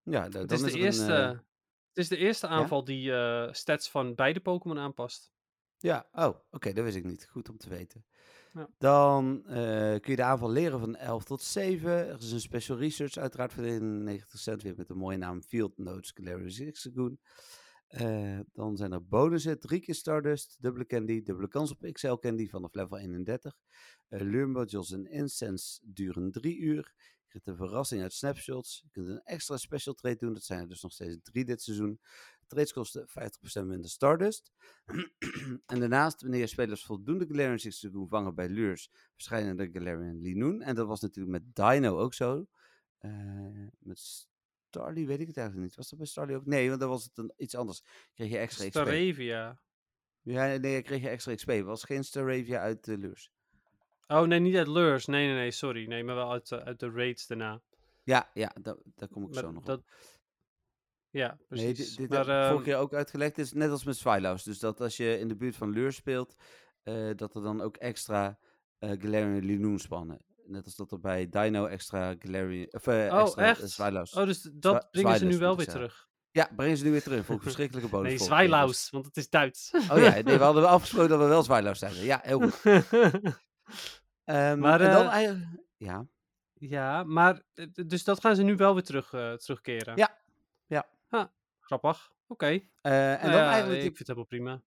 Ja, nou, Het is, is de er eerste, een... eh, het is de eerste aanval die eh, stats van beide Pokémon aanpast. Ja, oh, oké, dat wist ik niet. Goed om te weten. Ja. Dan eh, kun je de aanval leren van 11 tot 7. Er is een special research uiteraard voor de 91 cent weer met een mooie naam Field Notes Galarian Zigzagoon. Eh dan zijn er bonussen, drie keer Stardust, dubbele candy, dubbele kans op XL candy vanaf level 31. Eh lure modules en incense duren drie uur. Je krijgt een verrassing uit snapshots. Je kunt een extra special trade doen, dat zijn er dus nog steeds drie dit seizoen. Trades kosten 50% minder Stardust. en daarnaast, wanneer spelers voldoende Galarian Zigzagoon vangen bij lures, verschijnen de Galarian Linoon. En dat was natuurlijk met Dino ook zo. Eh, met Starly weet ik het eigenlijk niet. Was dat bij Starly ook? Nee, want dan was het een, iets anders. Kreeg je extra XP. Staravia. Ja, nee, kreeg je extra XP. Het was geen Staravia uit de lures. Oh nee, niet uit Lures. Nee, nee, nee, sorry. Nee, maar wel uit, eh, uit de raids daarna. Ja, ja, da- daar kom ik Maar zo nog dat... op. Ja, Nee, precies. dit, dit maar, heb ik vorige ehm, keer ook uitgelegd. Het is net als met Swilaus. Dus dat als je in de buurt van Lure speelt, eh, dat er dan ook extra eh Galarian Linoon spannen. Net als dat er bij Dino extra Galarian... Of eh, Oh, extra echt? Oh, dus dat Zwa- brengen ze nu wel weer terug. Ja, breng ze nu weer terug. Een verschrikkelijke bonus. Nee, Zwijlaus, want het is Duits. Oh ja, nee, we hadden afgesproken dat we wel Zwilaus zeiden. Ja, heel goed. Ehm, Maar, en dan eigenlijk... Ja, ja, maar dus dat gaan ze nu wel weer terug, terugkeren. Ja. Grappig. Oké. eh, en Nou dan ja, eigenlijk ik vind het helemaal prima.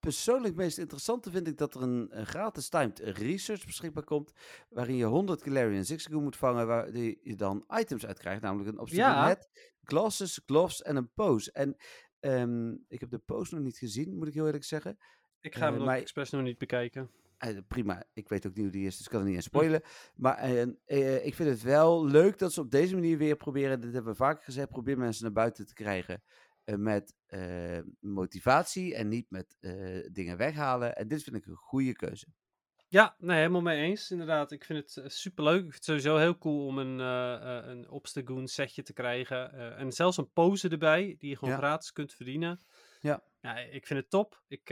persoonlijk meest interessante vind ik dat er een, een gratis timed research beschikbaar komt, waarin je 100 Galarian Zigzagoon moet vangen, waar die je dan items uit krijgt, namelijk een obstacle Ja. net, glasses, gloves en een pose. En ehm, ik heb de pose nog niet gezien, moet ik heel eerlijk zeggen. Ik ga hem Eh, maar- expres nog niet bekijken. Eh, prima, ik weet ook niet hoe die is, dus ik kan er niet aan spoilen. Maar eh, eh, ik vind het wel leuk dat ze op deze manier weer proberen, dit hebben we vaker gezegd, probeer mensen naar buiten te krijgen met motivatie en niet met dingen weghalen. En dit vind ik een goede keuze. Ja, nee, helemaal mee eens. Inderdaad, ik vind het superleuk. Ik vind het sowieso heel cool om een, een Obstagoon setje te krijgen. En zelfs een pose erbij, die je gewoon Ja. gratis kunt verdienen. Ja. Ja, ik vind het top. Ik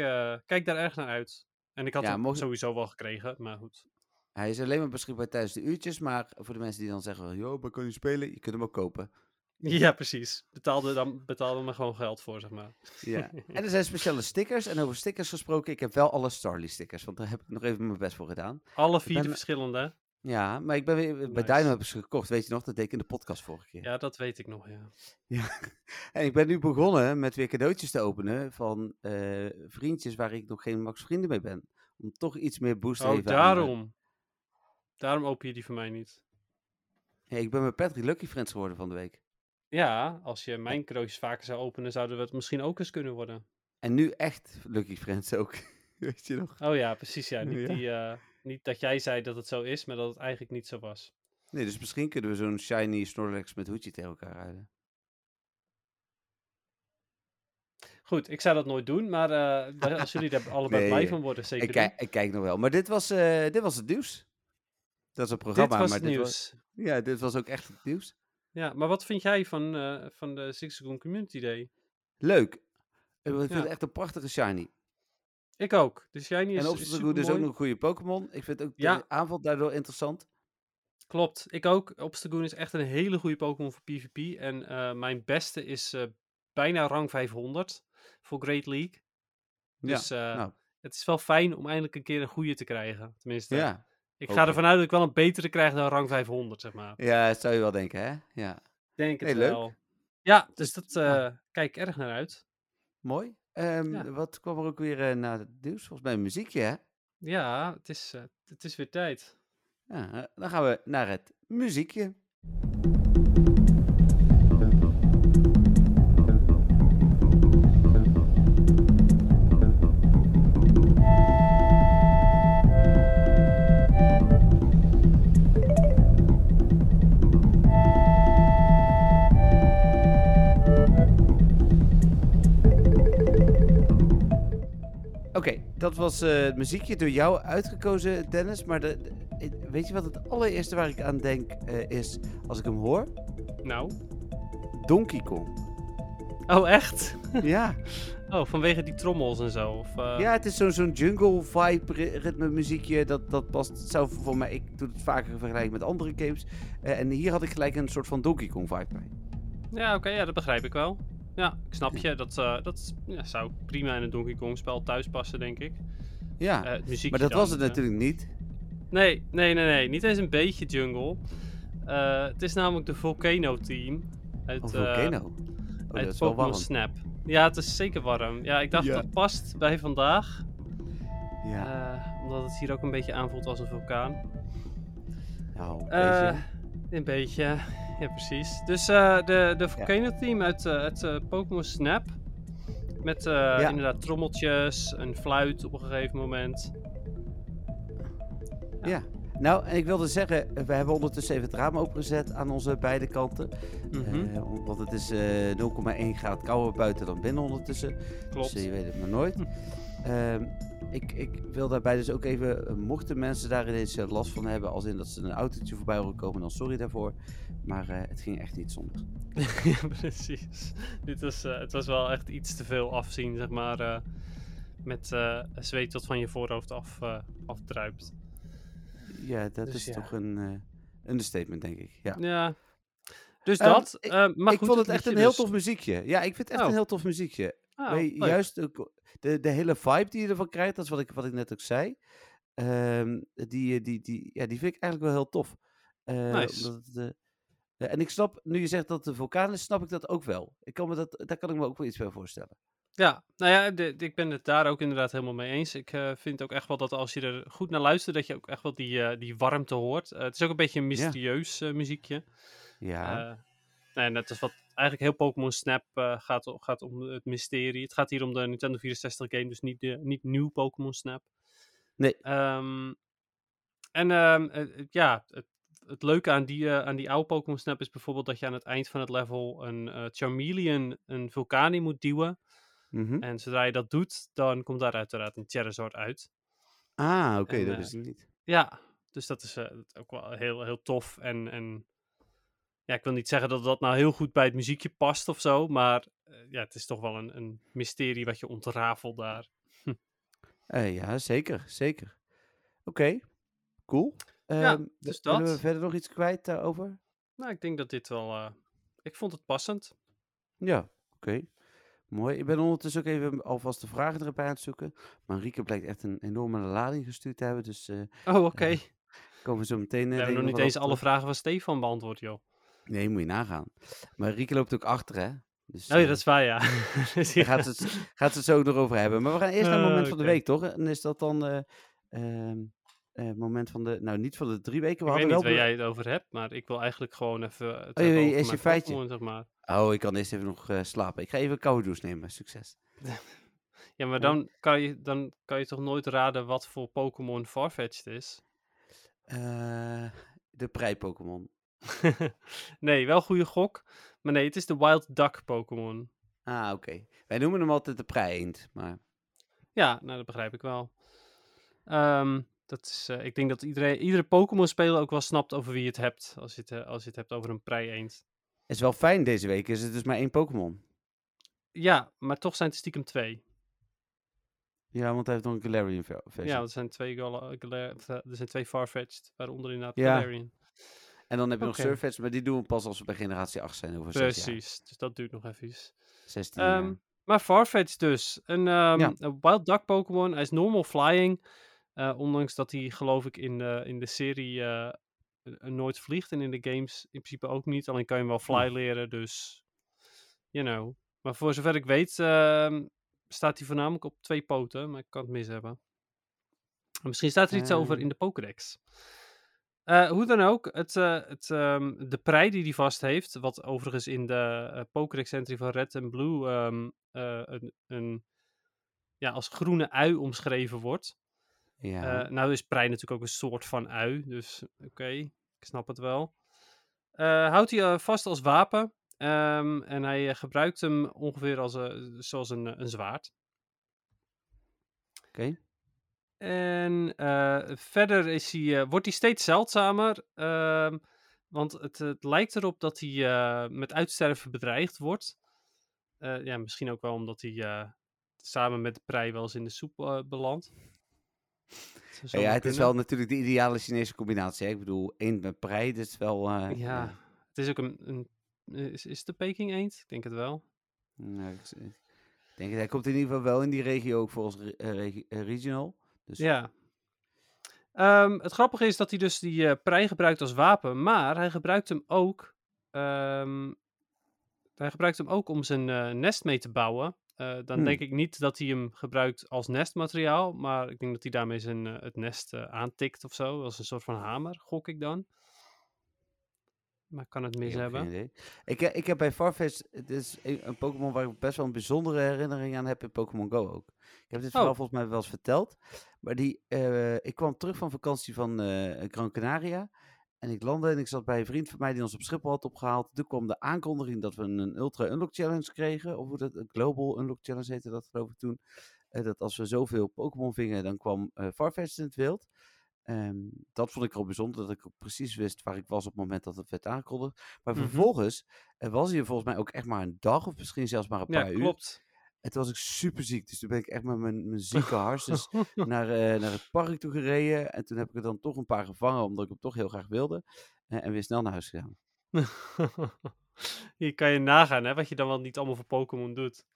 kijk daar erg naar uit. En ik had Ja, hem mocht- sowieso wel gekregen, maar goed. Hij is alleen maar beschikbaar tijdens de uurtjes, maar voor de mensen die dan zeggen, joh, maar kan je spelen? Je kunt hem ook kopen. Ja, precies. Betaalde dan betaalde me gewoon geld voor, zeg maar. Ja. en er zijn speciale stickers. En over stickers gesproken, ik heb wel alle Starly stickers, want daar heb ik nog even mijn best voor gedaan. Alle vier ben- de verschillende. Ja, maar ik ben weer, bij Nice. Dino heb ik ze gekocht, weet je nog? Dat deed ik in de podcast vorige keer. Ja, dat weet ik nog, ja. En ik ben nu begonnen met weer cadeautjes te openen van eh, vriendjes waar ik nog geen max vrienden mee ben. Om toch iets meer boost te Oh, geven. aan, eh, daarom. Daarom open je die voor mij niet. ja, ik ben met Patrick Lucky Friends geworden van de week. Ja, als je mijn cadeautjes vaker zou openen, zouden we het misschien ook eens kunnen worden. En nu echt Lucky Friends ook. weet je nog? Oh ja, precies. Ja. Niet, Ja. Die, eh, niet dat jij zei dat het zo is, maar dat het eigenlijk niet zo was. Nee, dus misschien kunnen we zo'n shiny Snorlax met hoedje tegen elkaar ruilen. Goed, ik zou dat nooit doen, maar eh, daar- als jullie er allebei Nee, blij van worden, zeker Ik, kijk, ik kijk nog wel. Maar dit was, eh, dit was het nieuws. Dat is een Dit programma, was maar het dit nieuws. was, ja, dit was ook echt het nieuws. Ja, maar wat vind jij van, eh, van de Zigzagoon Community Day? Leuk. Ik vind Ja. het echt een prachtige shiny. Ik ook. Dus jij niet en is, Obstagoon is ook nog een goede Pokémon. Ik vind ook Ja. de aanval daardoor interessant. Klopt, ik ook. Obstagoon is echt een hele goede Pokémon voor PvP. En eh, mijn beste is eh, bijna rang 500 voor Great League. Dus eh, nou, het is wel fijn om eindelijk een keer een goede te krijgen. Tenminste, ja. ik ga ervan uit dat ik wel een betere krijg dan rang 500, zeg maar. ja, dat zou je wel denken, hè? Ja. Denk het Nee, leuk. wel. Ja, dus dat nou. eh, kijk ik erg naar uit. Mooi. Ehm, Ja. Wat kwam er ook weer eh, na het nieuws? Volgens mij een muziekje, hè? Ja, het is, eh, het is weer tijd. Ja, eh, dan gaan we naar het muziekje. Oké, dat was eh, het muziekje door jou uitgekozen, Dennis. Maar de, de- weet je wat het allereerste waar ik aan denk eh, is, als ik hem hoor? Nou. Donkey Kong. Oh, echt? ja. Oh, vanwege die trommels en zo? Of, eh, ja, het is zo'n zo'n jungle vibe ri- ritme muziekje. Dat, dat past, zou voor mij, ik doe het vaker vergelijken met andere games. En hier had ik gelijk een soort van Donkey Kong vibe bij. Ja, oké, ja, dat begrijp ik wel. Ja, ik snap je. Dat, eh, dat ja, zou prima in een Donkey Kong spel thuis passen, denk ik. Ja, Eh, het muziekje maar dat dan, was het eh. natuurlijk niet. Nee, nee, nee, nee. Niet eens een beetje jungle. Eh, het is namelijk de Volcano Team. Uit, Of eh, Volcano. Oh, dat uit is wel Pokémon warm. Snap. Ja, het is zeker warm. Ja, ik dacht Ja. dat past bij vandaag. Ja, eh, omdat het hier ook een beetje aanvoelt als een vulkaan. nou, Eh, deze. een beetje, ja precies. Dus eh, de, de Volcano Team uit, eh, uit eh, Pokémon Snap. Met inderdaad trommeltjes, een fluit op een gegeven moment. Ja. Nou, en ik wilde zeggen, we hebben ondertussen even het raam opengezet aan onze beide kanten. Om- want het is eh 0,1 graad kouder buiten dan binnen ondertussen. Klopt. Dus je weet het maar nooit. Ehm, ik, ik wil daarbij dus ook even, eh, mochten mensen daar ineens eh, last van hebben, als in dat ze een autootje voorbij horen komen, dan sorry daarvoor. Maar eh, het ging echt niet zonder. ja, precies. Dit was, het was wel echt iets te veel afzien, zeg maar. eh, met zweet dat van je voorhoofd af, afdruipt. Ja, dat Dus is ja. toch een understatement, denk ik. Ja. Ja. Dus Ehm, dat. ik- goed, vond het echt een heel dus. tof muziekje. Ja, ik vind het echt Oh. een heel tof muziekje. Oh, juist ook de, de hele vibe die je ervan krijgt, dat is wat ik, wat ik net ook zei. Ehm, die, eh, die, die, ja, die vind ik eigenlijk wel heel tof. Eh, Nice. omdat het, eh, ja, en ik snap, nu je zegt dat een vulkaan is, snap ik dat ook wel. Ik kan me dat, daar kan ik me ook wel iets bij voorstellen. Ja, nou ja, de- de- ik ben het daar ook inderdaad helemaal mee eens. Ik eh, vind ook echt wel dat als je er goed naar luistert, dat je ook echt wel die, eh, die warmte hoort. Eh, het is ook een beetje een mysterieus eh, muziekje. Ja, Eh, nou ja, net als wat eigenlijk heel Pokémon Snap eh, gaat, gaat om het mysterie. Het gaat hier om de Nintendo 64 game, dus niet, de, niet nieuw Pokémon Snap. Nee. Ehm, en ehm, eh, eh, ja, het, het leuke aan die, aan die oude Pokémon Snap is bijvoorbeeld dat je aan het eind van het level een eh, Charmeleon een vulkaan in moet duwen. mhm. En zodra je dat doet, dan komt daar uiteraard een Charizard uit. Ah, oké, dat ik niet. Ja, dus dat is ook wel heel, heel tof. En, en ja, ik wil niet zeggen dat dat nou heel goed bij het muziekje past of zo, maar eh, ja, het is toch wel een, een mysterie wat je ontrafelt daar. Eh, ja, zeker, zeker. Oké, cool. Ja, Ehm, dus willen we dat. verder nog iets kwijt daarover? Nou, ik denk dat dit wel. eh, ik vond het passend. Ja, oké. Mooi. Ik ben ondertussen ook even alvast de vragen erbij aan het zoeken. Marieke blijkt echt een enorme lading gestuurd te hebben. Dus eh Oh, oké. Ja, komen we zo meteen... We eh, hebben nog niet eens alle vragen van Stefan beantwoord, joh. Nee, moet je nagaan. Marieke loopt ook achter, hè? Dus, Oh ja, eh, dat is waar, ja. Dus ja. gaat, ze het, gaat het zo nog over hebben. Maar we gaan eerst naar het moment van de oké. week, toch? En is dat dan eh ehm, eh, moment van de... Nou, niet van de drie weken. We Ik weet niet wel... waar jij het over hebt, maar ik wil eigenlijk gewoon even het Oh, eerst mijn je feitje. Zeg maar. Oh, ik kan eerst even nog slapen. Ik ga even een koude douche nemen. Succes. Ja, maar dan kan, je, dan kan je toch nooit raden wat voor Pokémon Farfetch'd is? De prei-Pokémon. nee, wel goede gok. Maar nee, het is de Wild Duck Pokémon. Ah, oké. Wij noemen hem altijd de prei-eend, maar... Ja, nou dat begrijp ik wel. Ehm, dat is, eh, ik denk dat iedereen, iedere Pokémon-speler ook wel snapt over wie je het hebt. Als je het, eh, als je het hebt over een prei-eend. is wel fijn deze week. Is het dus maar één Pokémon. Ja, maar toch zijn het stiekem twee. Ja, want hij heeft nog een Galarian ver- versie. Ja, er zijn twee, of, eh, er zijn twee Farfetch'd, waaronder inderdaad Ja, Galarian. En dan heb je nog Oké. Surfetch, maar die doen we pas als we bij generatie 8 zijn over 6 jaar. Precies, dus dat duurt nog even. 16 Ehm, jaar. maar Farfetch dus. Een, ehm, Ja. een Wild Duck Pokémon. Hij is normal flying. eh, ondanks dat hij geloof ik in de, in de serie eh, eh, nooit vliegt. En in de games in principe ook niet. Alleen kan je hem wel fly leren. Dus, you know. Maar voor zover ik weet ehm, staat hij voornamelijk op twee poten. Maar ik kan het mis hebben. En Misschien staat er iets over in de Pokédex. Eh, hoe dan ook, het, eh, het, ehm, de prei die hij vast heeft, wat overigens in de eh, Pokédex entry van Red en Blue ehm, eh, een, een, ja, als groene ui omschreven wordt. Ja. Nou is prei natuurlijk ook een soort van ui, dus oké, ik snap het wel. Houdt hij vast als wapen ehm, en hij gebruikt hem ongeveer als, zoals een, een zwaard. Oké. En eh, verder is hij, eh, wordt hij steeds zeldzamer. ehm, want het, het lijkt erop dat hij eh, met uitsterven bedreigd wordt. Ja, misschien ook wel omdat hij samen met de prei wel eens in de soep belandt. Zou Ja, zomaar het is wel natuurlijk de ideale Chinese combinatie. Hè? Ik bedoel, eend met prei, dat is wel... Ja, het is ook een. een is, is het de Peking eend? Ik denk het wel. Nou, ik, ik denk, hij komt in ieder geval wel in die regio ook voor ons re- regi- regional. Dus Ja. Ehm, het grappige is dat hij dus die eh, prei gebruikt als wapen, maar hij gebruikt hem ook. ehm, hij gebruikt hem ook om zijn eh, nest mee te bouwen. Eh, dan Hmm. denk ik niet dat hij hem gebruikt als nestmateriaal, maar ik denk dat hij daarmee zijn, het nest aantikt of zo, als een soort van hamer, gok ik dan. Maar ik kan het ik mis heb hebben. geen idee. Ik, ik heb bij Farfetch, het is een, Pokémon waar ik best wel een bijzondere herinnering aan heb in Pokémon Go ook. Ik heb dit verhaal Oh. volgens mij wel eens verteld. Maar die, eh, ik kwam terug van vakantie van eh, Gran Canaria. En ik landde en ik zat bij een vriend van mij die ons op Schiphol had opgehaald. Toen kwam de aankondiging dat we een Ultra Unlock Challenge kregen. Of hoe dat, een Global Unlock Challenge heette dat geloof ik toen. Eh, dat als we zoveel Pokémon vingen, dan kwam eh Farfetch in het wild. Ehm, dat vond ik al bijzonder, dat ik precies wist waar ik was op het moment dat het werd aangekondigd. Maar Mhm. vervolgens was hij er volgens mij ook echt maar een dag of misschien zelfs maar een Ja, paar uur. klopt. En toen was ik super ziek, dus toen ben ik echt met mijn, mijn zieke hartjes naar, eh, naar het park toe gereden. En toen heb ik er dan toch een paar gevangen, omdat ik hem toch heel graag wilde. Eh, en weer snel naar huis gegaan. Hier kan je nagaan, hè, wat je dan wel niet allemaal voor Pokémon doet.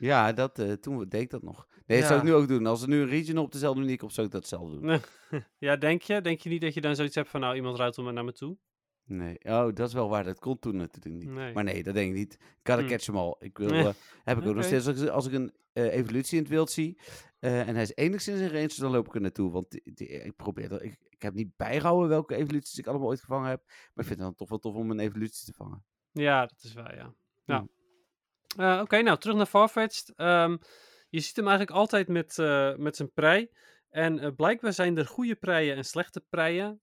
Ja, dat, eh, toen deed ik dat nog. Nee, dat zou ik nu ook doen. Als er nu een regional op dezelfde manier komt, zou ik dat zelf doen. ja, denk je? Denk je niet dat je dan zoiets hebt van, nou, iemand ruilt hem naar me toe? Nee, oh, dat is wel waar. Dat kon toen natuurlijk niet. Nee. Maar nee, dat denk ik niet. Gotta Hm. catch them all. Ik wil, eh, heb ik ook nog steeds. Als ik, als ik een eh, evolutie in het wild zie en hij is enigszins in range, dan loop ik er naartoe. Want die- die- ik probeer dat. Ik, ik heb niet bijgehouden welke evoluties ik allemaal ooit gevangen heb. Maar ik vind het dan toch wel tof om een evolutie te vangen. Ja, dat is waar, ja. ja. Eh, Oké, nou, terug naar Farfetch'd. Ehm, je ziet hem eigenlijk altijd met, eh, met zijn prei. En eh, blijkbaar zijn er goede preien en slechte preien.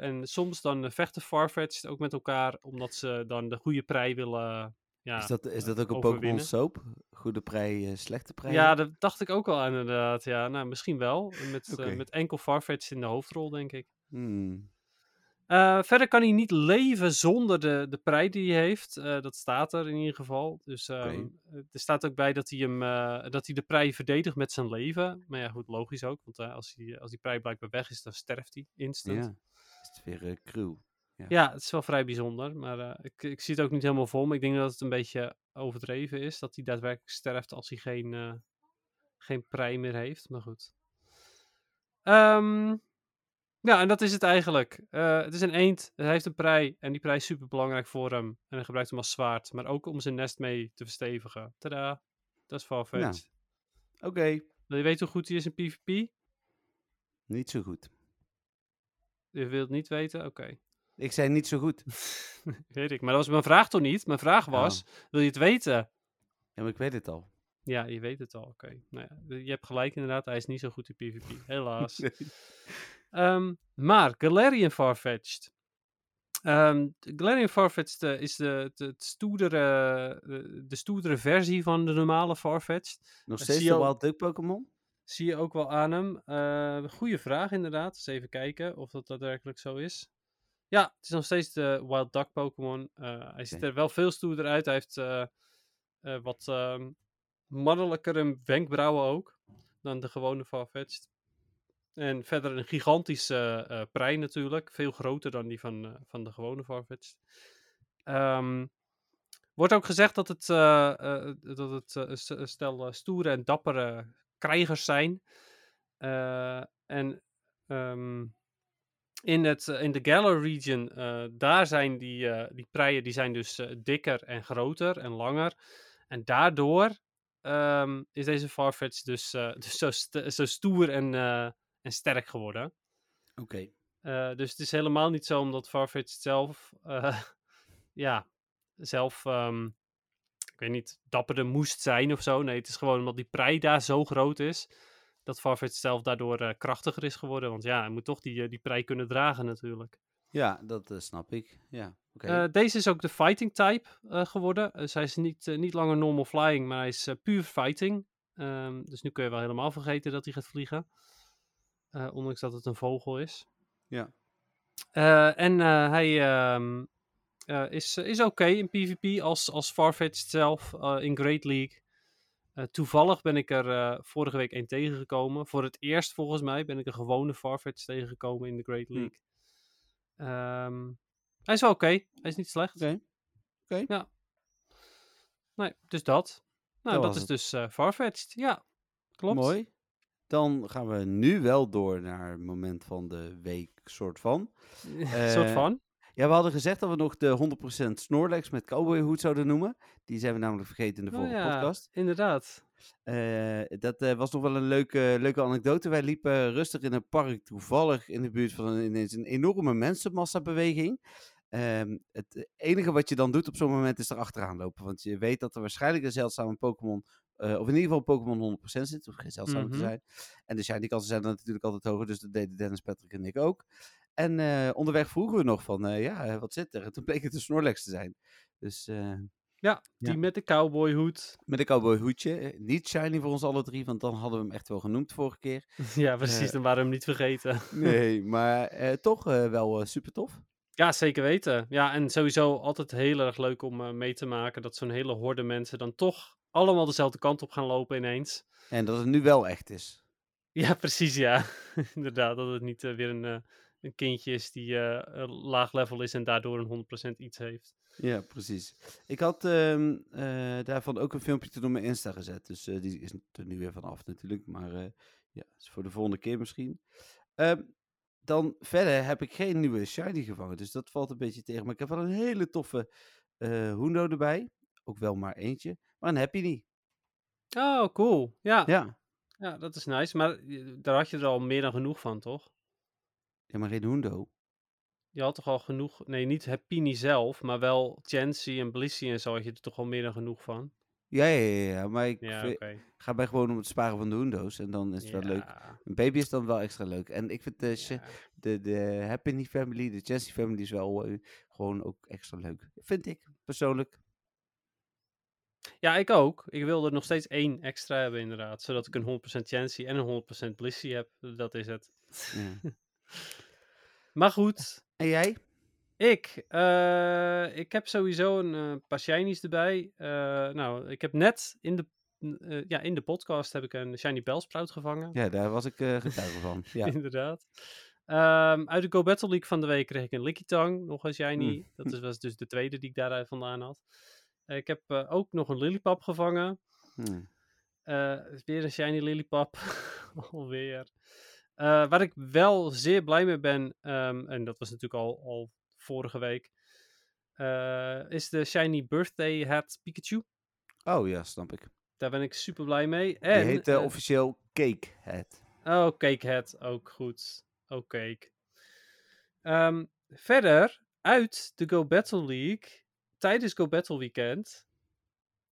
En soms dan vechten Farfetch'd ook met elkaar, omdat ze dan de goede prei willen ja, is dat, is dat ook een Pokémon soap? Goede prei, slechte prei? Ja, dat dacht ik ook al inderdaad. Ja, nou, misschien wel. Met, met enkel Farfetch'd in de hoofdrol, denk ik. Hmm. Eh, verder kan hij niet leven zonder de, de prei die hij heeft. Eh, dat staat er in ieder geval. Dus ehm, eh, er staat ook bij dat hij, hem, dat hij de prei verdedigt met zijn leven. Maar ja, goed, logisch ook. Want als, hij, als die prei blijkbaar weg is, dan sterft hij instant. Ja. Is het weer crew? Ja, het is wel vrij bijzonder. Maar ik, ik zie het ook niet helemaal vol. Maar ik denk dat het een beetje overdreven is. Dat hij daadwerkelijk sterft als hij geen, geen prei meer heeft. Maar goed. Ehm, ja, en dat is het eigenlijk. Eh, het is een eend. Hij heeft een prei. En die prei is super belangrijk voor hem. En hij gebruikt hem als zwaard. Maar ook om zijn nest mee te verstevigen. Tada. Dat is Farfetch'd. Oké, Wil je weten hoe goed hij is in PvP? niet zo goed. Je wilt niet weten? Oké. Ik zei niet zo goed. Weet ik. Maar dat was mijn vraag toch niet? Mijn vraag was, wil je het weten? Ja, maar ik weet het al. Ja, je weet het al. Oké. Nou ja, je hebt gelijk inderdaad. Hij is niet zo goed in PvP. Helaas. Nee. Ehm, maar Galarian Farfetch'd. Ehm de Galarian Farfetch'd eh, is de, de, het stoerdere, de, de stoerdere versie van de normale Farfetch'd. Nog Eh, steeds de Wild Duck Pokémon? Zie je ook wel aan hem. Eh goede vraag inderdaad. Eens even kijken of dat daadwerkelijk zo is. Ja, het is nog steeds de Wild Duck Pokémon. Eh, hij ziet er wel veel stoerder uit. Hij heeft eh, eh, wat ehm mannelijkere wenkbrauwen ook dan de gewone Farfetch'd. En verder een gigantische eh prei natuurlijk. Veel groter dan die van, eh, van de gewone Farfetch'd. Ehm, wordt ook gezegd dat het, eh, eh, dat het eh, stel eh, stoere en dappere krijgers zijn. Eh, en ehm, in, het, eh, in de Galar region, eh, daar zijn die, eh, die preien die zijn dus eh, dikker en groter en langer. En daardoor ehm, is deze Farfetch dus, eh, dus zo, zo stoer en, eh, en sterk geworden. Oké. Eh, dus het is helemaal niet zo omdat Farfetch zelf, eh, ja, zelf, ehm, ik weet niet, dapperder moest zijn of zo. Nee, het is gewoon omdat die prei daar zo groot is, dat Farfetch zelf daardoor eh, krachtiger is geworden. Want ja, hij moet toch die, die prei kunnen dragen natuurlijk. Ja, dat snap ik. Ja, deze is ook de fighting type geworden. Dus hij is niet, niet langer normal flying, maar hij is puur fighting. Ehm, dus nu kun je wel helemaal vergeten dat hij gaat vliegen. Eh, ondanks dat het een vogel is. Ja. Eh, en eh, hij ehm, eh, is, is oké in PvP als, als Farfetch'd zelf in Great League. Toevallig ben ik er vorige week één tegengekomen. Voor het eerst volgens mij ben ik een gewone Farfetch tegengekomen in de Great Hm. League. Ehm, hij is wel oké. Hij is niet slecht. Oké. Oké. Ja. Nee, dus dat. Nou, Dat is dus eh Farfetch'd. Ja, klopt. Mooi. Dan gaan we nu wel door naar het moment van de week, soort van. soort Eh, van. Ja, we hadden gezegd dat we nog de 100% Snorlax met cowboyhoed zouden noemen. Die zijn we namelijk vergeten in de Oh vorige ja, podcast. inderdaad. Eh, dat eh, was nog wel een leuke, leuke anekdote. Wij liepen rustig in een park, toevallig in de buurt van een, ineens een enorme mensenmassabeweging. Ehm het enige wat je dan doet op zo'n moment is er achteraan lopen. Want je weet dat er waarschijnlijk een zeldzame Pokémon, eh, of in ieder geval Pokémon 100% zit. Of geen zeldzame te Mhm. zijn. En de shiny kansen zijn dan natuurlijk altijd hoger, dus dat deden Dennis, Patrick en ik ook. En eh, onderweg vroegen we nog van, eh, ja, wat zit er? En toen bleek het een Snorlax te zijn. Dus Ja, Ja. die met de cowboyhoed. met een cowboyhoedje. Niet shiny voor ons alle drie, want dan hadden we hem echt wel genoemd vorige keer. ja, precies. Dan waren we hem niet vergeten. Nee, maar toch wel super tof. Ja, zeker weten. Ja, en sowieso altijd heel erg leuk om mee te maken dat zo'n hele horde mensen dan toch allemaal dezelfde kant op gaan lopen ineens. En dat het nu wel echt is. Ja, precies, ja. Inderdaad, dat het niet eh, weer een, eh, een kindje is die eh, laag level is en daardoor een 100% iets heeft. Ja, precies. Ik had ehm, eh, daarvan ook een filmpje toen op mijn Insta gezet. Dus die is er nu weer vanaf natuurlijk. Maar ja, is voor de volgende keer misschien. Ehm, dan verder heb ik geen nieuwe shiny gevangen. Dus dat valt een beetje tegen. Maar ik heb wel een hele toffe Hundo erbij. Ook wel maar eentje. Maar een Happy niet. Oh, cool. Ja, ja. Ja. dat is nice. Maar daar had je er al meer dan genoeg van, toch? ja, maar geen Hundo. Je had toch al genoeg... Nee, niet Happini zelf, maar wel Chansey en Blissey en zo had je er toch al meer dan genoeg van? Ja, ja, ja, ja. Maar ik Ja, ga bij gewoon om het sparen van de Hundo's. En dan is het wel leuk. Een baby is dan wel extra leuk. En ik vind de, de, de Happy Family, de Chelsea Family is wel eh, gewoon ook extra leuk. Vind ik, persoonlijk. Ja, ik ook. Ik wil er nog steeds één extra hebben, inderdaad. Zodat ik een 100% Chansey en een 100% Blissey heb. Dat is het. Ja. Maar goed, En jij? ik. eh, ik heb sowieso een eh, paar shinies erbij. Eh, nou, ik heb net in de, eh, ja, in de podcast heb ik een shiny Bellsprout gevangen. Ja, daar was ik eh, getuige van. Ja. Inderdaad. Ehm, uit de Go Battle League van de week kreeg ik een Lickitung, nog een shiny. Mm. Dat is, was dus de tweede die ik daaruit vandaan had. Eh, ik heb eh, ook nog een Lillipup gevangen. Hm. Eh, weer een shiny Lillipup. Alweer. Waar ik wel zeer blij mee ben, ehm, en dat was natuurlijk al, al vorige week, is de shiny Birthday Hat Pikachu. Oh ja, snap ik. Daar ben ik super blij mee. Die En, heet eh, eh, officieel Cake Head. Oh, Cakehead, ook goed. Ook cake. Ehm, verder, uit de Go Battle League, tijdens Go Battle Weekend,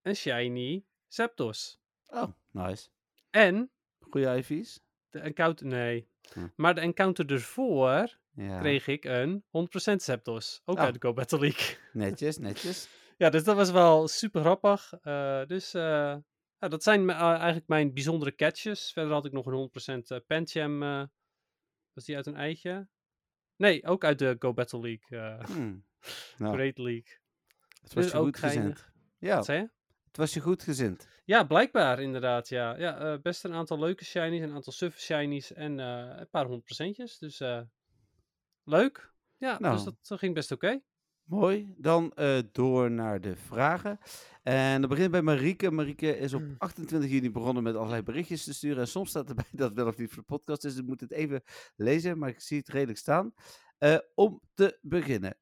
een shiny Zapdos. Oh, nice. En Goeie IV's. de encounter, nee. Hm. Maar de encounter ervoor Ja. kreeg ik een 100% Zapdos. Ook Oh. uit de Go Battle League. Netjes, netjes. ja, dus dat was wel super grappig. Eh, dus eh, ja, dat zijn eh, eigenlijk mijn bijzondere catches. Verder had ik nog een 100% eh, Pancham. was die uit een eitje? Nee, ook uit de Go Battle League. Hm. Nou, Great League. Het was dus je ook goed gezind. geinig. Ja, Wat zei je? het was je goed gezind. Ja, blijkbaar inderdaad. Ja, ja eh, best een aantal leuke shinies, een aantal suffe shinies en eh, een paar honderd procentjes. Dus eh, leuk. Ja, Nou. dus dat ging best oké. Mooi. Dan door naar de vragen. En dan begint bij Marieke. Marieke is op Mm. 28 juni begonnen met allerlei berichtjes te sturen. En soms staat erbij dat het wel of niet voor de podcast is. Dus ik moet het even lezen, maar ik zie het redelijk staan. Eh, om te beginnen.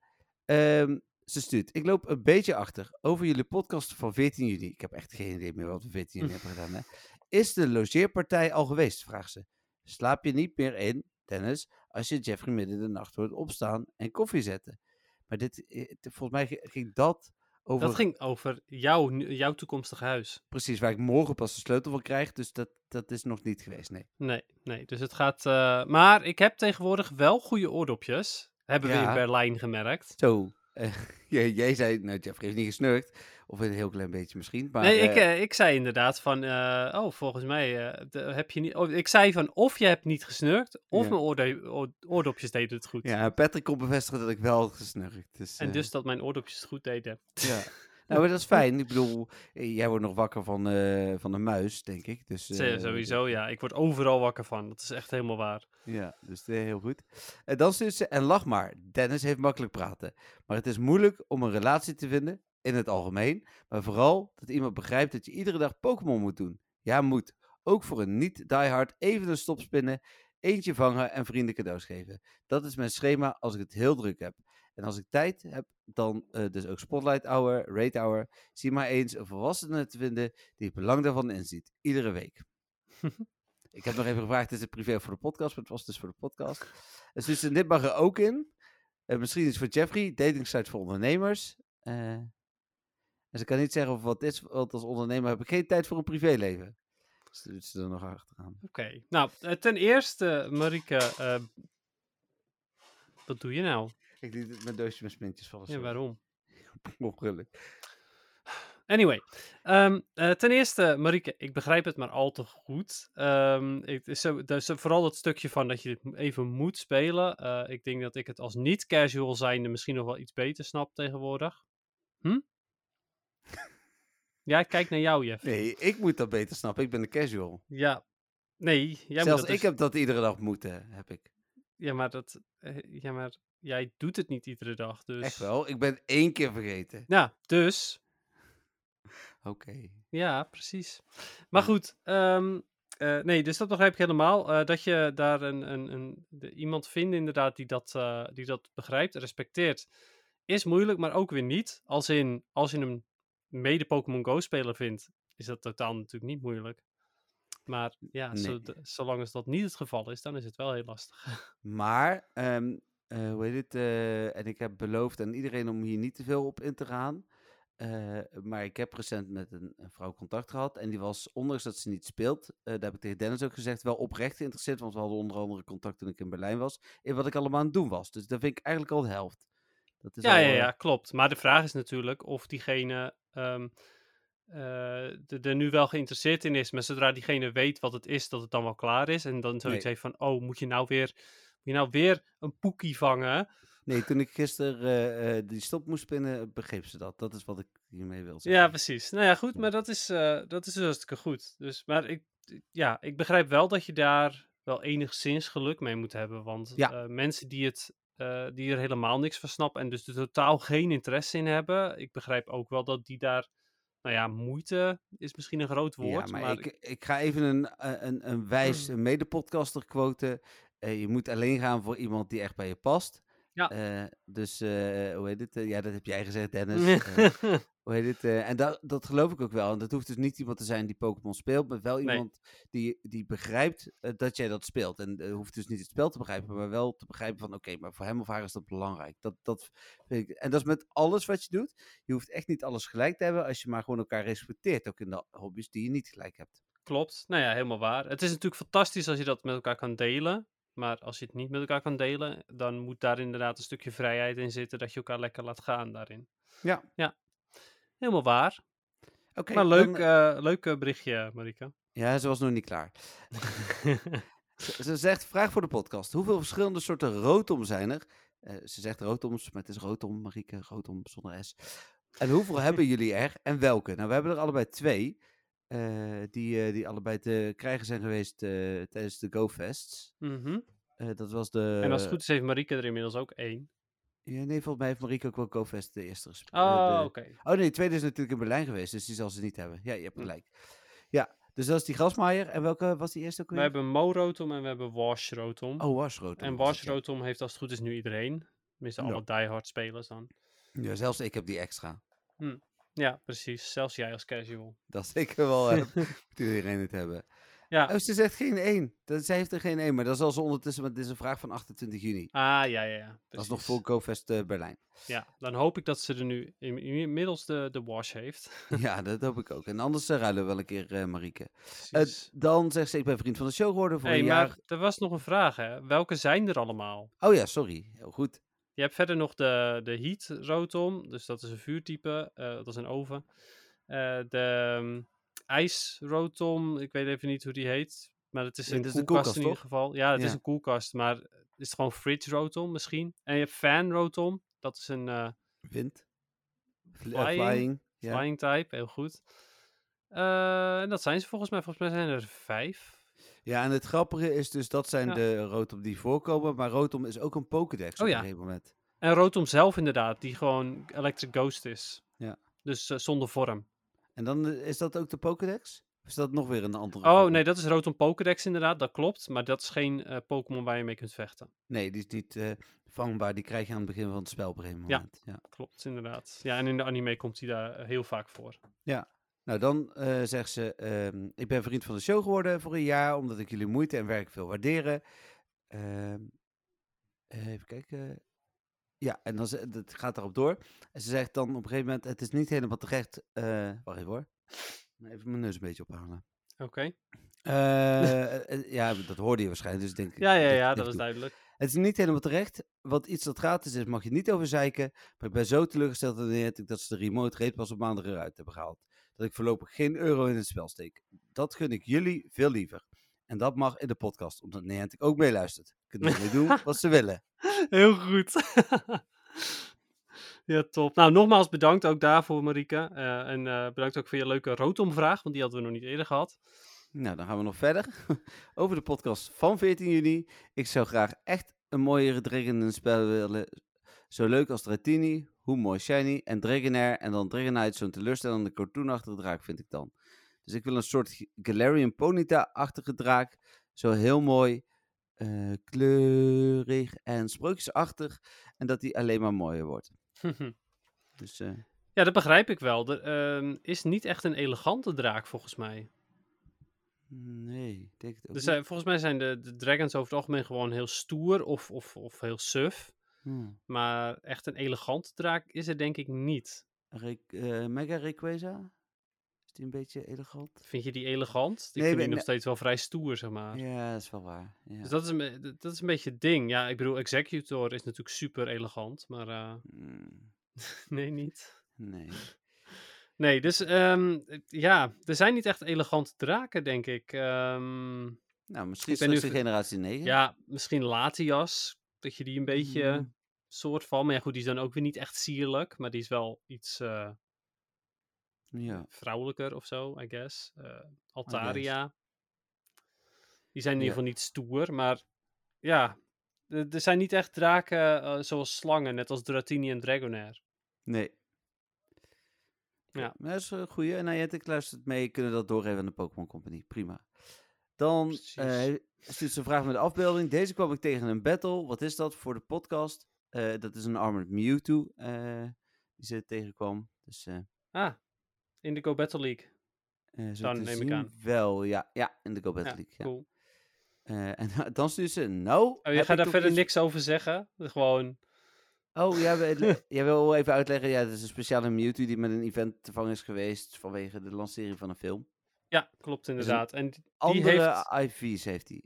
Ehm, ze stuurt. Ik loop een beetje achter over jullie podcast van 14 juni. Ik heb echt geen idee meer wat we 14 juni hebben gedaan. Hè? Is de logeerpartij al geweest? Vraagt ze. Slaap je niet meer in, Dennis, als je Jeffrey midden in de nacht hoort opstaan en koffie zetten? Maar dit, eh, volgens mij gi- ging dat over Dat ging over jouw, jouw toekomstige huis. precies waar ik morgen pas de sleutel van krijg. Dus dat, dat is nog niet geweest, nee. Nee, nee. Dus het gaat. eh, maar ik heb tegenwoordig wel goede oordopjes. Hebben we in Berlijn gemerkt. Zo, Jij, jij zei, nou, Jeffrey heeft niet gesnurkt. Of een heel klein beetje misschien. Maar, nee, ik, eh, eh, ik zei inderdaad van, eh, oh, volgens mij heb je niet... Oh, ik zei van, of je hebt niet gesnurkt, of Ja. mijn oordopjes deden het goed. ja, Patrick kon bevestigen dat ik wel had gesnurkt. Dus, En dus dat mijn oordopjes het goed deden. Ja. Nou, dat is fijn. Ik bedoel, eh, jij wordt nog wakker van, eh, van een muis, denk ik. Dus, eh, Sowieso, ja. Ik word overal wakker van. Dat is echt helemaal waar. Ja, dus heel goed. En dan stuurt ze, en lach maar, Dennis heeft makkelijk praten. Maar het is moeilijk om een relatie te vinden, in het algemeen. Maar vooral dat iemand begrijpt dat je iedere dag Pokémon moet doen. Ja, moet. Ook voor een niet-diehard even een stop spinnen, eentje vangen en vrienden cadeaus geven. Dat is mijn schema als ik het heel druk heb. En als ik tijd heb, dan eh, dus ook Spotlight Hour, Rate Hour. Zie maar eens een volwassene te vinden die het belang daarvan inziet. Iedere week. Ik heb nog even gevraagd, is het privé voor de podcast? Maar het was dus voor de podcast. En dus dit mag er ook in. Eh, misschien iets voor Jeffrey, dating site voor ondernemers. Eh, en ze kan niet zeggen of wat is, want als ondernemer heb ik geen tijd voor een privéleven. Dus doet ze er nog achteraan. Oké. Nou, ten eerste, Marike, wat doe je nou? Ik liet het met doosje met smintjes vallen. Ja, waarom? Ongeluk. Anyway, ehm, eh, ten eerste, Marieke, ik begrijp het maar al te goed. Ehm, ik, zo, dus vooral dat stukje van dat je het even moet spelen. eh, ik denk dat ik het als niet-casual zijnde misschien nog wel iets beter snap tegenwoordig. Hm? ja, ik kijk naar jou, Jeff. Nee, ik moet dat beter snappen. Ik ben de casual. Ja, nee, jij moet Zelfs dat ik dus- heb dat iedere dag moeten, heb ik. Ja, maar dat... eh, ja, maar jij doet het niet iedere dag, dus... Echt wel. Ik ben één keer vergeten. Ja, dus... Oké. Ja, precies. Maar goed, ehm, eh, nee, dus dat begrijp ik helemaal. eh, dat je daar een, een, een, iemand vindt inderdaad die dat, eh, die dat begrijpt, respecteert, is moeilijk, maar ook weer niet. Als in, als je een mede Pokémon Go speler vindt, is dat totaal natuurlijk niet moeilijk. Maar ja, Nee. zolang als dat niet het geval is, dan is het wel heel lastig. Maar, ehm, eh, hoe heet het? eh, en ik heb beloofd aan iedereen om hier niet te veel op in te gaan. Eh, maar ik heb recent met een, een vrouw contact gehad. En die was, ondanks dat ze niet speelt, daar heb ik tegen Dennis ook gezegd, wel oprecht geïnteresseerd. Want we hadden onder andere contact toen ik in Berlijn was. In wat ik allemaal aan het doen was. Dus dat vind ik eigenlijk al de helft. Dat is Ja, al, ja, ja, klopt. Maar de vraag is natuurlijk of diegene eh, er nu wel geïnteresseerd in is, maar zodra diegene weet wat het is, dat het dan wel klaar is. En dan zoiets Nee. heeft van, oh, moet je nou weer, je nou weer een poekie vangen? Nee, toen ik gisteren eh, eh, die stop moest spinnen, begreep ze dat. Dat is wat ik hiermee wil zeggen. Ja, precies. Nou ja, goed, maar dat is, eh, dat is dus hartstikke goed. Dus, maar ik, ja, ik begrijp wel dat je daar wel enigszins geluk mee moet hebben. Want Ja. mensen die, het, die er helemaal niks van snappen en dus er totaal geen interesse in hebben, ik begrijp ook wel dat die daar, nou ja, moeite is misschien een groot woord. Ja, maar, maar ik, ik ga even een, een, een wijs medepodcaster quoten. Eh, je moet alleen gaan voor iemand die echt bij je past. Ja. Eh, dus, eh, hoe heet het? Ja, dat heb jij gezegd, Dennis. Hoe heet het? En dat, dat geloof ik ook wel. En dat hoeft dus niet iemand te zijn die Pokémon speelt, maar wel Nee. iemand die, die begrijpt dat jij dat speelt. En hoeft dus niet het spel te begrijpen, maar wel te begrijpen van, oké, maar voor hem of haar is dat belangrijk. Dat, dat vind ik, en dat is met alles wat je doet. Je hoeft echt niet alles gelijk te hebben, als je maar gewoon elkaar respecteert, ook in de hobby's die je niet gelijk hebt. Klopt. Nou ja, helemaal waar. Het is natuurlijk fantastisch als je dat met elkaar kan delen. Maar als je het niet met elkaar kan delen, dan moet daar inderdaad een stukje vrijheid in zitten dat je elkaar lekker laat gaan daarin. Ja. Ja. Helemaal waar. Oké, maar dan, leuk, eh, eh, leuk eh, berichtje, Marika. Ja, ze was nog niet klaar. Ze, ze zegt, vraag voor de podcast. Hoeveel verschillende soorten rotom zijn er? Ze zegt rotoms, maar het is rotom, Marieke, rotom zonder S. En hoeveel hebben jullie er en welke? Nou, we hebben er allebei twee. Eh, die, eh, die allebei te krijgen zijn geweest eh, tijdens de GoFests. Mhm. Dat was de... En als het goed is, heeft Marika er inmiddels ook één. Ja, nee, volgens mij heeft Marieke ook wel GoFest de eerste gespeeld. Oh, oké. Oh nee, de tweede is natuurlijk in Berlijn geweest, dus die zal ze niet hebben. Ja, je hebt Hm. gelijk. Ja, dus dat is die grasmaaier. En welke was die eerste ook We weer? hebben Mo-rotom en we hebben Wash-rotom. Oh, wasrotom. en was het, ja. Wash-rotom heeft als het goed is nu iedereen. Tenminste, alle diehard spelers dan. Ja, zelfs ik heb die extra. Ja, precies. Zelfs jij als casual. Dat zeker wel heb. Moet iedereen het hebben. Ja. Oh, ze zegt geen één. Dat, zij heeft er geen één, maar dat zal ze ondertussen, want dit is een vraag van 28 juni. Ah, ja, ja, ja. Dat is nog voor GoFest eh, Berlijn. Ja, dan hoop ik dat ze er nu in- inmiddels de, de wash heeft. ja, dat hoop ik ook. En anders eh, ruilen we wel een keer, eh Marieke. Dan zegt ze, ik ben vriend van de show geworden voor hey, een maar jaar. er was nog een vraag, hè? Welke zijn er allemaal? Oh ja, sorry. Heel goed. Je hebt verder nog de, de heat rotom, dus dat is een vuurtype, eh, dat is een oven. Eh, de um, ijs rotom, ik weet even niet hoe die heet, maar het is Ja, een dat is een koelkast, koelkast, in ieder geval. Ja, het is Ja. een koelkast, maar is het gewoon fridge rotom misschien? En je hebt fan rotom, dat is een eh, Wind. Fly- Flying. flying. Ja. flying type, heel goed. En dat zijn ze volgens mij. Volgens mij zijn er vijf. Ja, en het grappige is dus, dat zijn Ja. de rotom die voorkomen. Maar rotom is ook een Pokédex Oh op ja. een gegeven moment. En rotom zelf inderdaad, die gewoon Electric Ghost is. Ja. Dus eh, zonder vorm. En dan eh, is dat ook de Pokédex? Of is dat nog weer een andere? Oh nee, dat is Rotom Pokédex inderdaad, dat klopt. Maar dat is geen eh, Pokémon waar je mee kunt vechten. Nee, die is niet vangbaar. Die krijg je aan het begin van het spel op een gegeven Ja. moment. Ja. Klopt, inderdaad. Ja, en in de anime komt hij daar heel vaak voor. Nou, dan eh zegt ze: ehm, Ik ben vriend van de show geworden voor een jaar, omdat ik jullie moeite en werk veel waarderen. Ehm, even kijken. Ja, en dan dat gaat daarop door. En ze zegt dan op een gegeven moment: Het is niet helemaal terecht. eh, wacht even hoor. Even mijn neus een beetje ophalen. Oké. Eh, eh, ja, dat hoorde je waarschijnlijk. Dus ik denk, Ja, ja, ja, dit dat doe. duidelijk. Het is niet helemaal terecht. Want iets dat gratis is, mag je niet over zeiken. Maar ik ben zo teleurgesteld ik dat ze de remote rate pas op maandag eruit hebben gehaald. Dat ik voorlopig geen euro in het spel steek. Dat gun ik jullie veel liever. En dat mag in de podcast, omdat Niantic ook meeluistert. Kunnen jullie doen wat ze willen. Heel goed. ja, top. Nou, nogmaals bedankt ook daarvoor, Marike. Eh, en eh, bedankt ook voor je leuke Rotom-vraag, want die hadden we nog niet eerder gehad. Nou, dan gaan we nog verder. Over de podcast van 14 juni. Ik zou graag echt een mooiere Dragon het spel willen. Zo leuk als Dratini, hoe mooi Shiny en Dragonair. En dan Dragonite, zo'n teleurstellende cartoonachtige draak vind ik dan. Dus ik wil een soort Galarian Ponyta-achtige draak. Zo heel mooi, eh, kleurig en sprookjesachtig. En dat die alleen maar mooier wordt. Dus eh, ja, dat begrijp ik wel. Er ehm, is niet echt een elegante draak, volgens mij. nee, ik denk het ook Dus niet. volgens mij zijn de, de dragons over het algemeen gewoon heel stoer of, of, of heel suf. Hmm. Maar echt een elegante draak is er denk ik niet. Re- eh, Mega Rayquaza? Is die een beetje elegant? Vind je die elegant? Ik Nee, vind die nog steeds wel vrij stoer, zeg maar. Ja, dat is wel waar. Ja. Dus dat is, een, dat is een beetje het ding. Ja, ik bedoel, Executor is natuurlijk super elegant, maar eh, Mm, nee, niet. nee. Nee, dus ehm, ja, er zijn niet echt elegante draken, denk ik. Ehm, Nou, misschien Ik nu straks de generatie 9. ja, misschien Latias, dat je die een beetje Mm. soort van... Maar ja, goed, die is dan ook weer niet echt sierlijk, maar die is wel iets eh, Ja. vrouwelijker of zo, I guess. Eh, Altaria. Die zijn in ieder geval niet stoer, maar ja, er zijn niet echt draken eh, zoals slangen, net als Dratini en Dragonair. Nee. Ja. Maar dat is een goeie. En Niantic luistert mee, kunnen dat doorgeven aan de Pokémon Company. Prima. Dan eh stuurt ze een vraag met de afbeelding. Deze kwam ik tegen in een battle. Wat is dat voor de podcast? Eh, dat is een Armored Mewtwo eh, die ze tegenkwam. Dus Ah, Indigo Battle League. zo Dan neem ik aan. Wel, ja. Ja, in de Go Battle Ja, League. Ja. cool. En dan stuurt ze, nou... Oh, je gaat daar verder iets- niks over zeggen? Gewoon, Oh, ja, we- jij wil even uitleggen. Ja, dat is een speciale Mewtwo die met een event te vangen is geweest vanwege de lancering van een film. Ja, klopt inderdaad. En die Andere heeft, IV's heeft hij.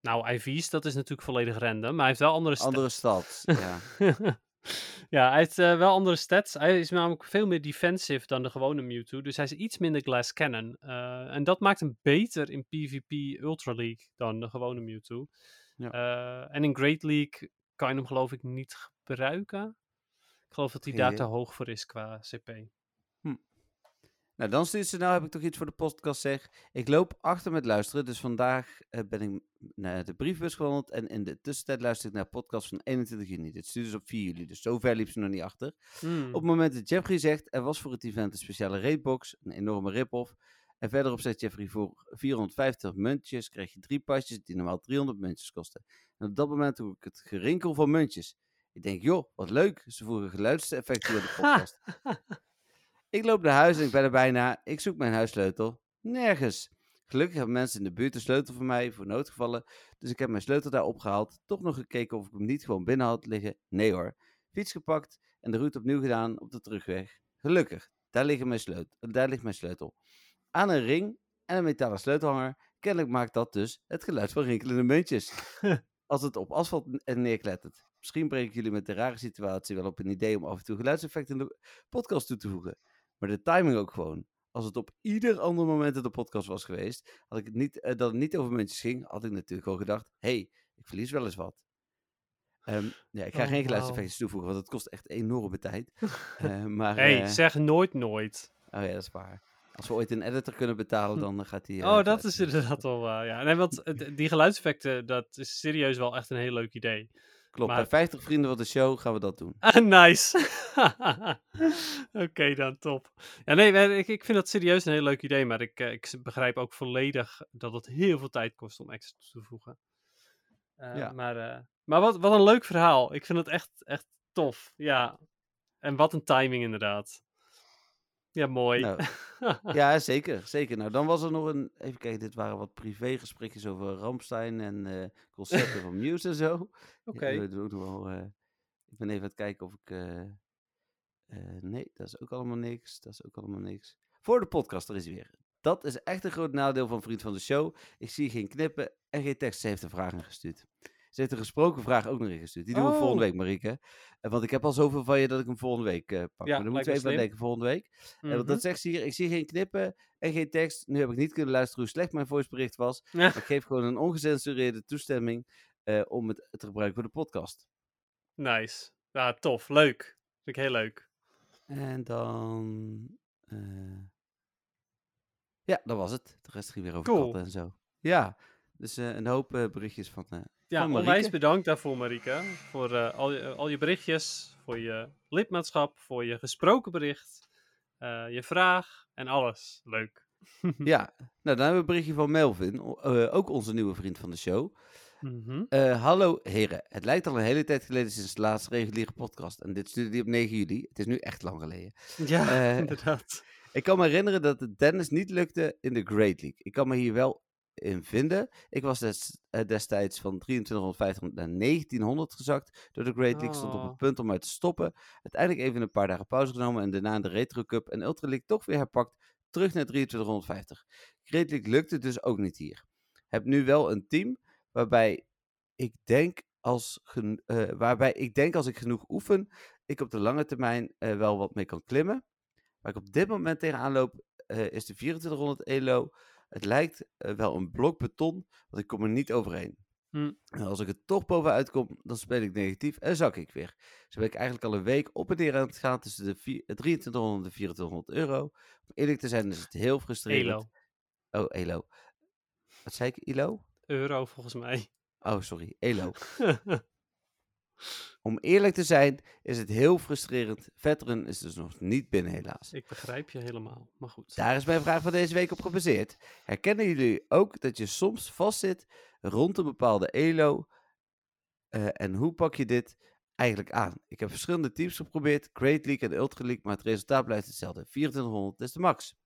nou, IV's, dat is natuurlijk volledig random, maar hij heeft wel andere stats. Andere stads, ja. ja, hij heeft eh, wel andere stats. Hij is namelijk veel meer defensive dan de gewone Mewtwo. Dus hij is iets minder glass cannon. Eh, en dat maakt hem beter in PvP Ultra League dan de gewone Mewtwo. Ja. Eh, en in Great League kan je hem geloof ik niet gebruiken. Ik geloof dat hij daar te hoog voor is qua CP. Nou, dan stuurt ze, nou heb ik toch iets voor de podcast zeg. Ik loop achter met luisteren, dus vandaag eh, ben ik naar de briefbus gewandeld. En in de tussentijd luister ik naar podcast van 21 juni. Dit stuurde ze op 4 juli, dus zo ver liep ze nog niet achter. Hmm. Op het moment dat Jeffrey zegt, er was voor het event een speciale raidbox, een enorme rip-off. En verderop zegt Jeffrey, voor 450 muntjes krijg je drie pasjes die normaal 300 muntjes kosten. En op dat moment hoor ik het gerinkel van muntjes. Ik denk, joh, wat leuk, ze voegen geluidseffecten door de podcast. Ik loop naar huis en ik ben er bijna. Ik zoek mijn huissleutel. Nergens. Gelukkig hebben mensen in de buurt een sleutel voor mij, voor noodgevallen. Dus ik heb mijn sleutel daar opgehaald. Toch nog gekeken of ik hem niet gewoon binnen had liggen. Nee hoor. Fiets gepakt en de route opnieuw gedaan op de terugweg. Gelukkig, daar, liggen mijn sleutel, daar ligt mijn sleutel. Aan een ring en een metalen sleutelhanger. Kennelijk maakt dat dus het geluid van rinkelende muntjes. als het op asfalt en neerklettert. Misschien breng ik jullie met de rare situatie wel op een idee om af en toe geluidseffecten in de podcast toe te voegen. Maar de timing ook gewoon. Als het op ieder ander moment in de podcast was geweest, had ik het niet, eh, dat het niet over muntjes ging, had ik natuurlijk gewoon gedacht, hey, ik verlies wel eens wat. Ehm, ja, ik ga Oh, geen wauw. geluidseffecten toevoegen, want het kost echt enorme tijd. Eh, maar, hey, eh, zeg nooit nooit. oh ja, dat is waar. Als we ooit een editor kunnen betalen, dan gaat die... oh, dat is inderdaad wel waar. Ja, nee, want die geluidseffecten, dat is serieus wel echt een heel leuk idee. Klopt, maar- bij 50 vrienden van de show gaan we dat doen. Ah, nice. Oké dan, top. Ja, nee, ik, ik vind dat serieus een heel leuk idee, maar ik, eh, ik begrijp ook volledig dat het heel veel tijd kost om extra toe te voegen. Eh, Ja. Maar, eh, maar wat, wat een leuk verhaal. Ik vind het echt, echt tof. Ja. En wat een timing inderdaad. Ja, mooi. Nou, Ja, zeker, zeker. Nou, dan was er nog een... Even kijken, dit waren wat privégesprekjes over Ramstein en eh, concepten van Muse en zo. Oké. Wel, eh, ik ben even aan het kijken of ik... eh, nee, dat is ook allemaal niks. Dat is ook allemaal niks. Voor de podcast, er is weer. Dat is echt een groot nadeel van Vriend van de Show. Ik zie geen knippen en geen tekst. Ze heeft een vraag ingestuurd. Ze heeft een gesproken vraag ook nog ingestuurd. Die doen we Oh. volgende week, Marieke. Eh, want ik heb al zoveel van je dat ik hem volgende week eh, pak. Ja, maar dan moeten we even aan denken volgende week. Eh, want Mhm. dat zegt ze hier. Ik zie geen knippen en geen tekst. Nu heb ik niet kunnen luisteren hoe slecht mijn voicebericht was. Ja. Maar ik geef gewoon een ongecensureerde toestemming om het te gebruiken voor de podcast. Nice. Ja, tof. Leuk. Vind ik heel leuk. En dan... Ja, dat was het. De rest ging weer over Cool. katten en zo. Ja, dus een hoop berichtjes van... eh, Ja, onwijs bedankt daarvoor, Marike. Voor eh, al, je, al je berichtjes, voor je lidmaatschap, voor je gesproken bericht, eh, je vraag en alles. Leuk. ja, nou dan hebben we een berichtje van Melvin. eh, ook onze nieuwe vriend van de show. Mhm. Eh, hallo heren, het lijkt al een hele tijd geleden sinds de laatste reguliere podcast. En dit stuurde die op 9 juli. Het is nu echt lang geleden. Ja, Eh, inderdaad. Ik kan me herinneren dat het Dennis niet lukte in de Great League. Ik kan me hier wel in vinden. Ik was des- eh, destijds van 2350 naar 1900 gezakt door de Great League. Stond op Oh. het punt om uit te stoppen. Uiteindelijk even een paar dagen pauze genomen en daarna de Retro Cup en Ultra League toch weer herpakt. Terug naar 2350. Great League lukte dus ook niet hier. Heb nu wel een team waarbij ik denk als, gen- eh, waarbij ik denk als ik genoeg oefen, ik op de lange termijn eh, wel wat mee kan klimmen. Waar ik op dit moment tegenaan loop, is de 2400 elo. Het lijkt eh, wel een blok beton, want ik kom er niet overheen. Hm. En als ik er toch bovenuit kom, dan speel ik negatief en zak ik weer. Zo ben ik eigenlijk al een week op en neer aan het gaan tussen de vier- eh, 2300 en de 2400 euro. Om eerlijk te zijn is het heel frustrerend. Elo. Oh, elo. Wat zei ik, elo? Euro volgens mij. Oh, sorry, elo. Om eerlijk te zijn is het heel frustrerend. Veteran is dus nog niet binnen helaas. Ik begrijp je helemaal. Maar goed. Daar is mijn vraag van deze week op gebaseerd. Herkennen jullie ook dat je soms vastzit rond een bepaalde elo? Eh, en hoe pak je dit eigenlijk aan? Ik heb verschillende teams geprobeerd, Great League en Ultra League, maar het resultaat blijft hetzelfde. 2400 is de max.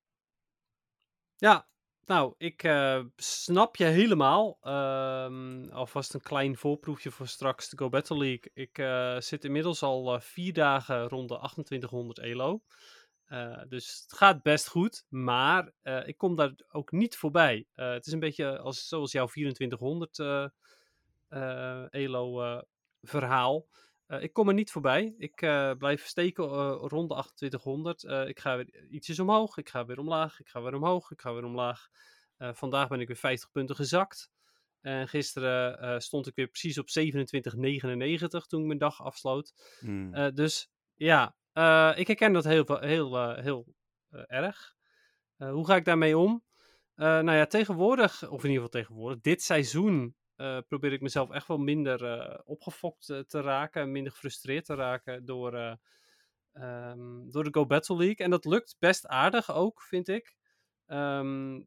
Ja, nou, ik eh, snap je helemaal. Ehm, alvast een klein voorproefje voor straks de Go Battle League. Ik eh, zit inmiddels al eh, vier dagen rond de 2800 elo. Dus het gaat best goed, maar ik kom daar ook niet voorbij. Het is een beetje als, zoals jouw 2400 eh, eh, elo verhaal. Eh, ik kom er niet voorbij. Ik eh, blijf steken eh, rond de 2800. Eh, ik ga weer ietsjes omhoog. Ik ga weer omlaag. Ik ga weer omhoog. Ik ga weer omlaag. Vandaag ben ik weer 50 punten gezakt. En gisteren stond ik weer precies op 27,99 toen ik mijn dag afsloot. Hmm. Dus ja, ik herken dat heel, heel, heel erg. Hoe ga ik daarmee om? Nou ja, tegenwoordig, of in ieder geval tegenwoordig, dit seizoen eh, probeer ik mezelf echt wel minder eh, opgefokt eh, te raken. en Minder gefrustreerd te raken door, eh, ehm, door de Go Battle League. En dat lukt best aardig ook, vind ik. Ehm,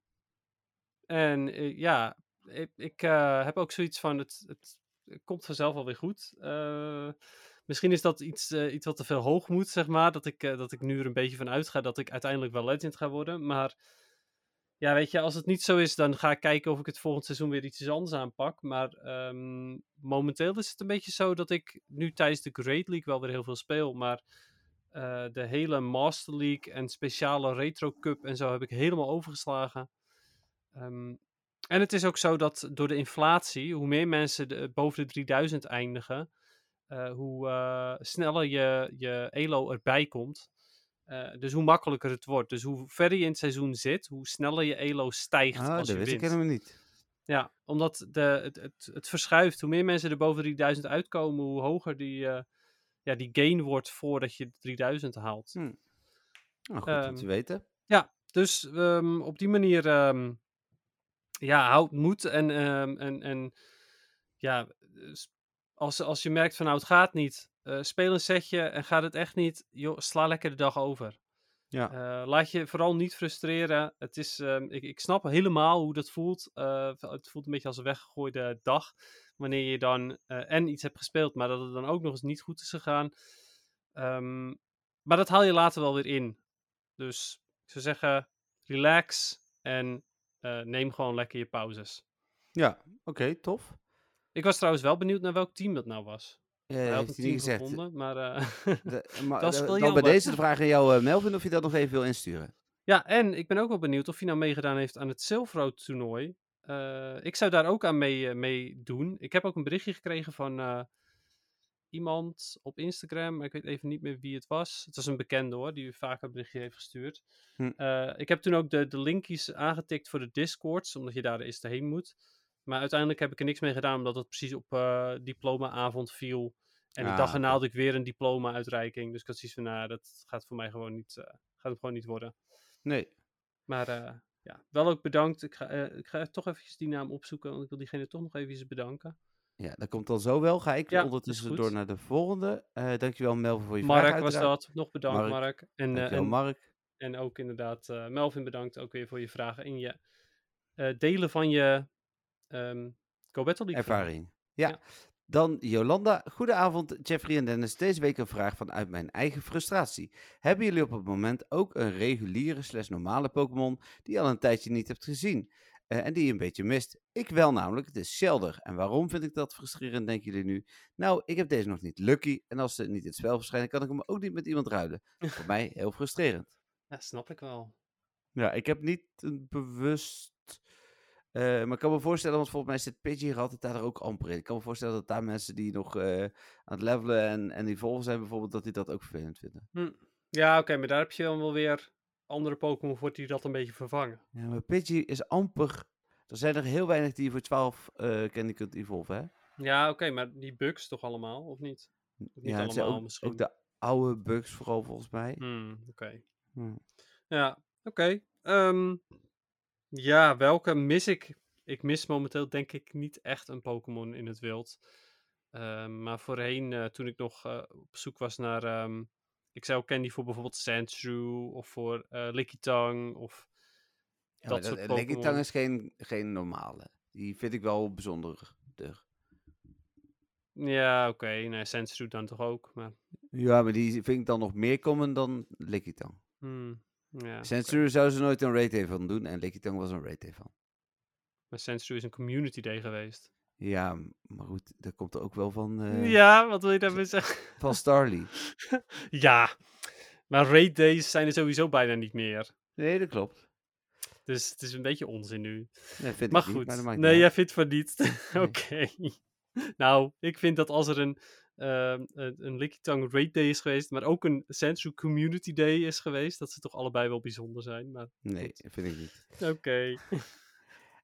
en ja, ik, ik heb ook zoiets van, het, het, komt vanzelf wel weer goed. Misschien is dat iets, iets wat te veel hoog moet, zeg maar. Dat ik, dat ik nu er een beetje van uitga dat ik uiteindelijk wel legend ga worden. Maar ja, weet je, als het niet zo is, dan ga ik kijken of ik het volgend seizoen weer iets anders aanpak. Maar ehm, momenteel is het een beetje zo dat ik nu tijdens de Great League wel weer heel veel speel. Maar eh, de hele Master League en speciale Retro Cup en zo heb ik helemaal overgeslagen. Ehm, En het is ook zo dat door de inflatie, hoe meer mensen boven de 3000 eindigen, eh, hoe eh, sneller je, je elo erbij komt. Eh, dus hoe makkelijker het wordt. Dus hoe verder je in het seizoen zit, hoe sneller je elo stijgt Ah, als dat je wist ik helemaal niet. Ja, omdat de, het, het, het verschuift. Hoe meer mensen er boven de 3000 uitkomen, hoe hoger die, eh, ja, die gain wordt voordat je de 3000 haalt. Hm. Nou, goed om te Ehm, weten. Ja, dus ehm, op die manier, ehm, ja, houd moed en, en, en ja, als, als je merkt van nou het gaat niet, eh, speel een setje en gaat het echt niet, joh, sla lekker de dag over. Ja. Eh, laat je vooral niet frustreren. Het is, ehm, ik, ik snap helemaal hoe dat voelt. Eh, het voelt een beetje als een weggegooide dag. Wanneer je dan en iets hebt gespeeld, maar dat het dan ook nog eens niet goed is gegaan. Ehm, maar dat haal je later wel weer in. Dus ik zou zeggen, relax en neem gewoon lekker je pauzes. Ja, oké, tof. Ik was trouwens wel benieuwd naar welk team dat nou was. Heeft hij niet gezegd. gevonden, maar... eh, De- maar, Dat is wel dan bij deze de vraag aan jou, eh, Melvin, of je dat nog even wil insturen. Ja, en ik ben ook wel benieuwd of hij nou meegedaan heeft aan het Silverroad toernooi. Eh, ik zou daar ook aan mee, mee doen. Ik heb ook een berichtje gekregen van iemand op Instagram, maar ik weet even niet meer wie het was. Het was een bekende hoor, die vaak een berichtje heeft gestuurd. Hm. Ik heb toen ook de, de linkjes aangetikt voor de Discords, omdat je daar eerst heen moet. Maar uiteindelijk heb ik er niks mee gedaan, omdat het precies op eh diploma-avond viel. En die dag erna had ik weer een diploma-uitreiking. Dus ik had zoiets van, nou, dat gaat voor mij gewoon niet, eh, gaat het gewoon niet worden. Nee. Maar eh, ja, wel ook bedankt. Ik ga, ik ga toch eventjes die naam opzoeken, want ik wil diegene toch nog even bedanken. Ja, dat komt dan zo wel. Ga ik Ja, ondertussen door naar de volgende. Dankjewel Melvin voor je vraag Mark was dat, nog bedankt Mark, Mark. En, en, Mark. en ook inderdaad Melvin bedankt ook weer voor je vragen en je delen van je ehm Go Battle League. Ervaring. Ja. Ja. Dan Jolanda. Goedenavond, Jeffrey en Dennis. Deze week een vraag vanuit mijn eigen frustratie. Hebben jullie op het moment ook een reguliere slash normale Pokémon die je al een tijdje niet hebt gezien? eh, en die je een beetje mist? Ik wel namelijk, het is Shelder. En waarom vind ik dat frustrerend, denken jullie nu? Nou, ik heb deze nog niet Lucky. En als ze niet in het spel verschijnen, kan ik hem ook niet met iemand ruilen. Voor mij heel frustrerend. Ja, snap ik wel. Ja, ik heb niet een bewust. Eh, maar ik kan me voorstellen, want volgens mij zit Pidgey er altijd daar ook amper in. Ik kan me voorstellen dat daar mensen die nog eh, aan het levelen en, en die volgen zijn bijvoorbeeld, dat die dat ook vervelend vinden. Hm. Ja, oké, maar daar heb je dan wel weer andere Pokémon voor die dat een beetje vervangen. Ja, maar Pidgey is amper. Er zijn er heel weinig die je voor 12 eh candy kunt evolven, hè? Ja, oké, maar die bugs toch allemaal, of niet? Of niet ja, allemaal ook, misschien. ook de oude bugs vooral volgens mij. Hmm, oké. Hm. Ja, oké. Ehm, ja, welke mis ik? Ik mis momenteel denk ik niet echt een Pokémon in het wild. Ehm, maar voorheen, eh, toen ik nog eh, op zoek was naar... ehm, ik zou candy voor bijvoorbeeld Sandshrew of voor eh Lickitung of Ja, dat maar soort dat, Pokémon. Lickitung is geen, geen normale. Die vind ik wel bijzonder. Ja, oké. Nee, Sandshrew dan toch ook. Maar, Ja, maar die vind ik dan nog meer common dan Lickitung. hmm, ja. Sensor zou ze nooit een rate van doen en Lickitung was een rate van. Maar Sandshrew is een community day geweest. Ja, maar goed, dat komt er ook wel van, eh, Ja, wat wil je daarmee zeggen? van Starly. Ja, maar raid days zijn er sowieso bijna niet meer. Nee, dat klopt. Dus het is een beetje onzin nu. Nee, vind Maar ik niet, goed, maar maakt nee, niet jij vindt van niet. Oké. nou, ik vind dat als er een, ehm een, een Lickitung Raid Day is geweest, maar ook een Sandshrew Community Day is geweest, dat ze toch allebei wel bijzonder zijn. Maar Nee, goed. vind ik niet. Oké.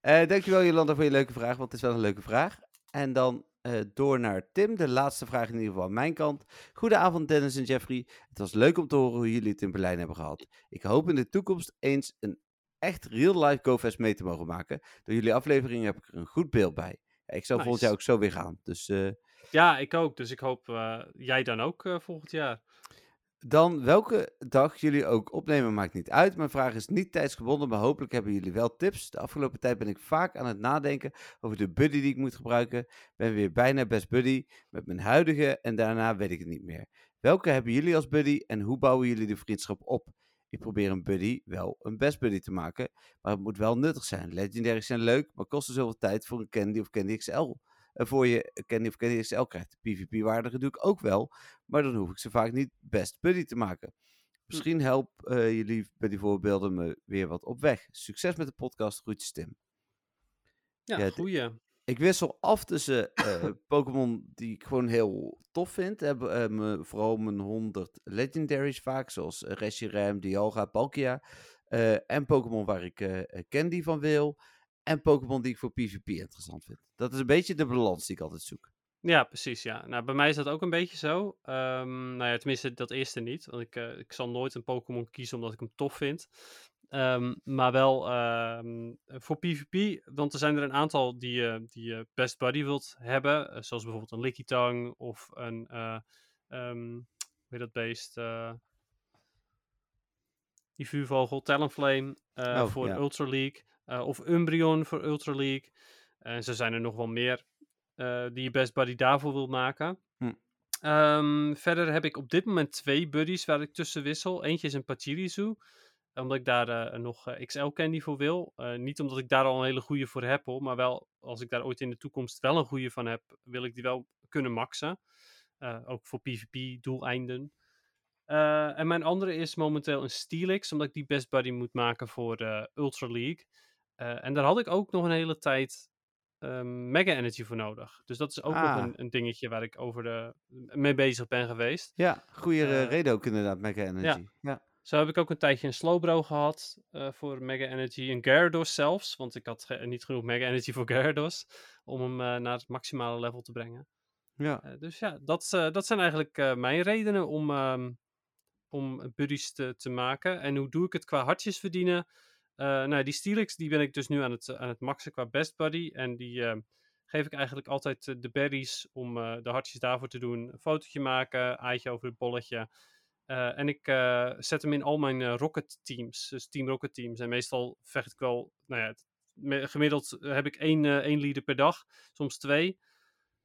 Eh, dankjewel Jolanda voor je leuke vraag, want het is wel een leuke vraag. En dan eh, door naar Tim, de laatste vraag in ieder geval aan mijn kant. Goedenavond Dennis en Jeffrey. Het was leuk om te horen hoe jullie het in Berlijn hebben gehad. Ik hoop in de toekomst eens een echt real-life GoFest mee te mogen maken. Door jullie afleveringen heb ik er een goed beeld bij. Ik zou volgend Nice. jaar ook zo weer gaan. Dus eh, Ja, ik ook. Dus ik hoop eh, jij dan ook eh, volgend jaar. Dan welke dag jullie ook opnemen maakt niet uit. Mijn vraag is niet tijdsgebonden, maar hopelijk hebben jullie wel tips. De afgelopen tijd ben ik vaak aan het nadenken over de buddy die ik moet gebruiken. Ben weer bijna best buddy met mijn huidige en daarna weet ik het niet meer. Welke hebben jullie als buddy en hoe bouwen jullie de vriendschap op? Ik probeer een buddy wel een best buddy te maken, maar het moet wel nuttig zijn. Legendaries zijn leuk, maar kosten zoveel tijd voor een Candy of Candy XL. En voor je Candy of Candy XL krijgt. PvP-waardige doe ik ook wel, maar dan hoef ik ze vaak niet best buddy te maken. Misschien helpen jullie bij die voorbeelden me weer wat op weg. Succes met de podcast. Groetjes Tim. Ja, goeie. Ik wissel af tussen eh, Pokémon die ik gewoon heel tof vind. Heb, eh, me- vooral mijn 100 legendaries vaak, zoals uh, Reshiram, Dialga, Palkia. eh, en Pokémon waar ik eh, eh, Candy van wil. En Pokémon die ik voor PvP interessant vind. Dat is een beetje de balans die ik altijd zoek. Ja, precies. Ja. Nou, bij mij is dat ook een beetje zo. Ehm, nou ja, tenminste, dat eerste niet. Want ik, eh, ik zal nooit een Pokémon kiezen omdat ik hem tof vind. Ehm, maar wel ehm, voor PvP, want er zijn er een aantal die, je die je Best Buddy wilt hebben. eh, zoals bijvoorbeeld een Lickitung of een, eh hoe heet dat beest? eh, die vuurvogel, Talonflame eh, Oh, voor ja. Ultra League. Eh, of Umbreon voor Ultra League. En zo zijn er nog wel meer eh, die je Best Buddy daarvoor wil maken. Hm. Ehm, verder heb ik op dit moment twee buddies waar ik tussen wissel. Eentje is een Pachirisu, omdat ik daar eh, nog XL candy voor wil. Niet omdat ik daar al een hele goede voor heb, hoor, maar wel als ik daar ooit in de toekomst wel een goede van heb, wil ik die wel kunnen maxen. Ook voor PvP-doeleinden. En mijn andere is momenteel een Steelix, omdat ik die Best Buddy moet maken voor Ultra League. Eh, en daar had ik ook nog een hele tijd ehm, Mega Energy voor nodig. Dus dat is ook nog Ah. een, een dingetje waar ik over de, mee bezig ben geweest. Ja, goede Eh, reden ook inderdaad, Mega Energy. Ja. Zo heb ik ook een tijdje een Slowbro gehad eh, voor Mega Energy. Een Gyarados zelfs, want ik had ge- niet genoeg Mega Energy voor Gyarados. Om hem naar het maximale level te brengen. ja. Dus ja, dat, dat zijn eigenlijk mijn redenen om, ehm, om buddies te, te maken. En hoe doe ik het qua hartjes verdienen? Eh, nou, die Steelix die ben ik dus nu aan het, aan het maxen qua Best Buddy. En die eh, geef ik eigenlijk altijd eh, de berries om eh, de hartjes daarvoor te doen. Een fotootje maken, eitje over het bolletje. Eh, en ik eh, zet hem in al mijn eh, Rocket teams, dus Team Rocket teams. En meestal vecht ik wel, nou ja, gemiddeld heb ik één, eh, één leader per dag, soms twee.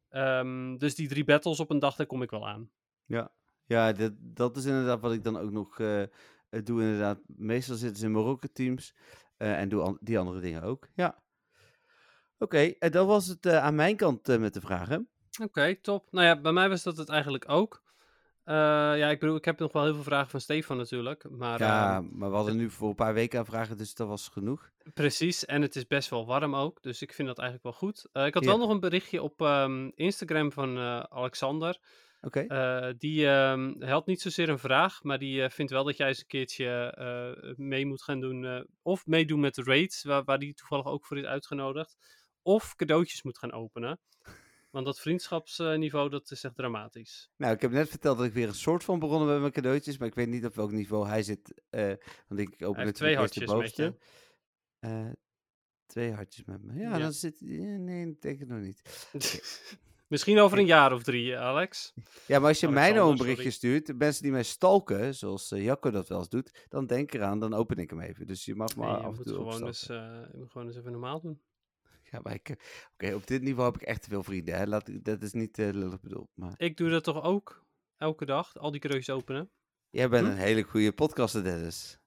Ehm, dus die drie battles op een dag, daar kom ik wel aan. Ja, ja dat, is inderdaad wat ik dan ook nog eh, eh, doe. Inderdaad, meestal zitten ze in mijn rocket teams eh, en doe an- die andere dingen ook. Ja. Oké, en dat was het eh, aan mijn kant eh, met de vragen. Oké, top. Nou ja, bij mij was dat het eigenlijk ook. Eh, ja, ik bedoel, ik heb nog wel heel veel vragen van Stefan natuurlijk. Maar ja, ehm, maar we hadden nu voor een paar weken aan vragen, dus dat was genoeg. precies. En het is best wel warm ook. Dus ik vind dat eigenlijk wel goed. Eh, ik had Ja. wel nog een berichtje op ehm, Instagram van eh, Alexander. Oké, Eh, die ehm, had niet zozeer een vraag, maar die eh, vindt wel dat jij eens een keertje eh, mee moet gaan doen. of meedoen met de raids, waar, waar die toevallig ook voor is uitgenodigd. Of cadeautjes moet gaan openen. Want dat vriendschapsniveau, dat is echt dramatisch. nou ik heb net verteld dat ik weer een soort van begonnen met mijn cadeautjes, maar ik weet niet op welk niveau hij zit. want ik open twee hartjes met je. twee hartjes met me. Ja, Ja. dan zit... ja, nee, ik denk het nog niet. Misschien over een jaar of drie, Alex. Ja, maar als je mij nou een berichtje sorry. stuurt, mensen die mij stalken, zoals eh, Jacco dat wel eens doet, dan denk eraan, dan open ik hem even. Dus je mag Nee, maar je, af en moet toe gewoon eens, eh, je moet gewoon eens even normaal doen. Ja, maar ik, eh, oké, op dit niveau heb ik echt te veel vrienden. Hè? Laat, dat is niet eh lullig bedoeld, maar Ik doe dat toch ook elke dag, al die cadeautjes openen. jij bent Hm? een hele goede podcaster, Dennis.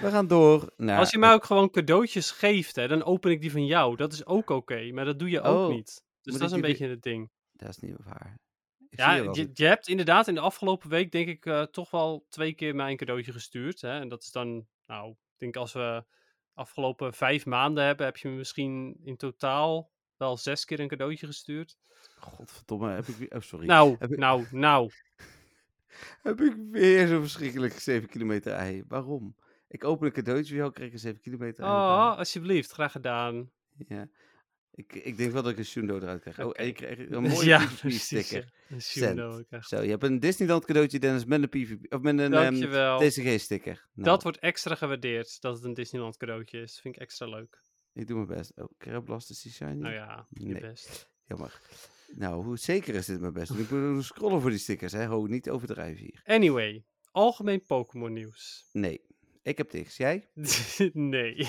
We gaan door naar... Als je mij ook gewoon cadeautjes geeft, hè, dan open ik die van jou. Dat is ook oké, maar dat doe je ook Oh, niet. Dus dat is een die beetje het ding. Dat is niet waar. Ik Ja, je, je hebt inderdaad in de afgelopen week, denk ik, eh, toch wel twee keer mij een cadeautje gestuurd. Hè? En dat is dan, nou, ik denk als we afgelopen vijf maanden hebben, heb je me misschien in totaal wel zes keer een cadeautje gestuurd. Godverdomme, heb ik weer... Oh, sorry. Nou, Heb ik- nou, nou. Heb ik weer zo'n verschrikkelijk 7 kilometer ei. Waarom? Ik open een cadeautje voor jou, krijg ik een 7 kilometer. Oh, alsjeblieft, graag gedaan. Ja. Ik, ik denk wel dat ik een Shundo eruit krijg. Oh, en je krijgt een mooie ja, PvP precies. sticker. ja. Een Cent. Shundo, ik echt. Zo, je hebt een Disneyland cadeautje, Dennis, met een PvP, of met een ehm, Dankjewel. TCG sticker. Nou, Dat wordt extra gewaardeerd, dat het een Disneyland cadeautje is. vind ik extra leuk. Ik doe mijn best. Oh, Kerablas is die shiny? Nou ja, je Nee. best. Jammer. Nou, hoe zeker is dit mijn best? Ik moet scrollen voor die stickers, hè. Ho, niet overdrijven hier. Anyway, algemeen Pokémon nieuws. Nee, ik heb niks. Jij? nee.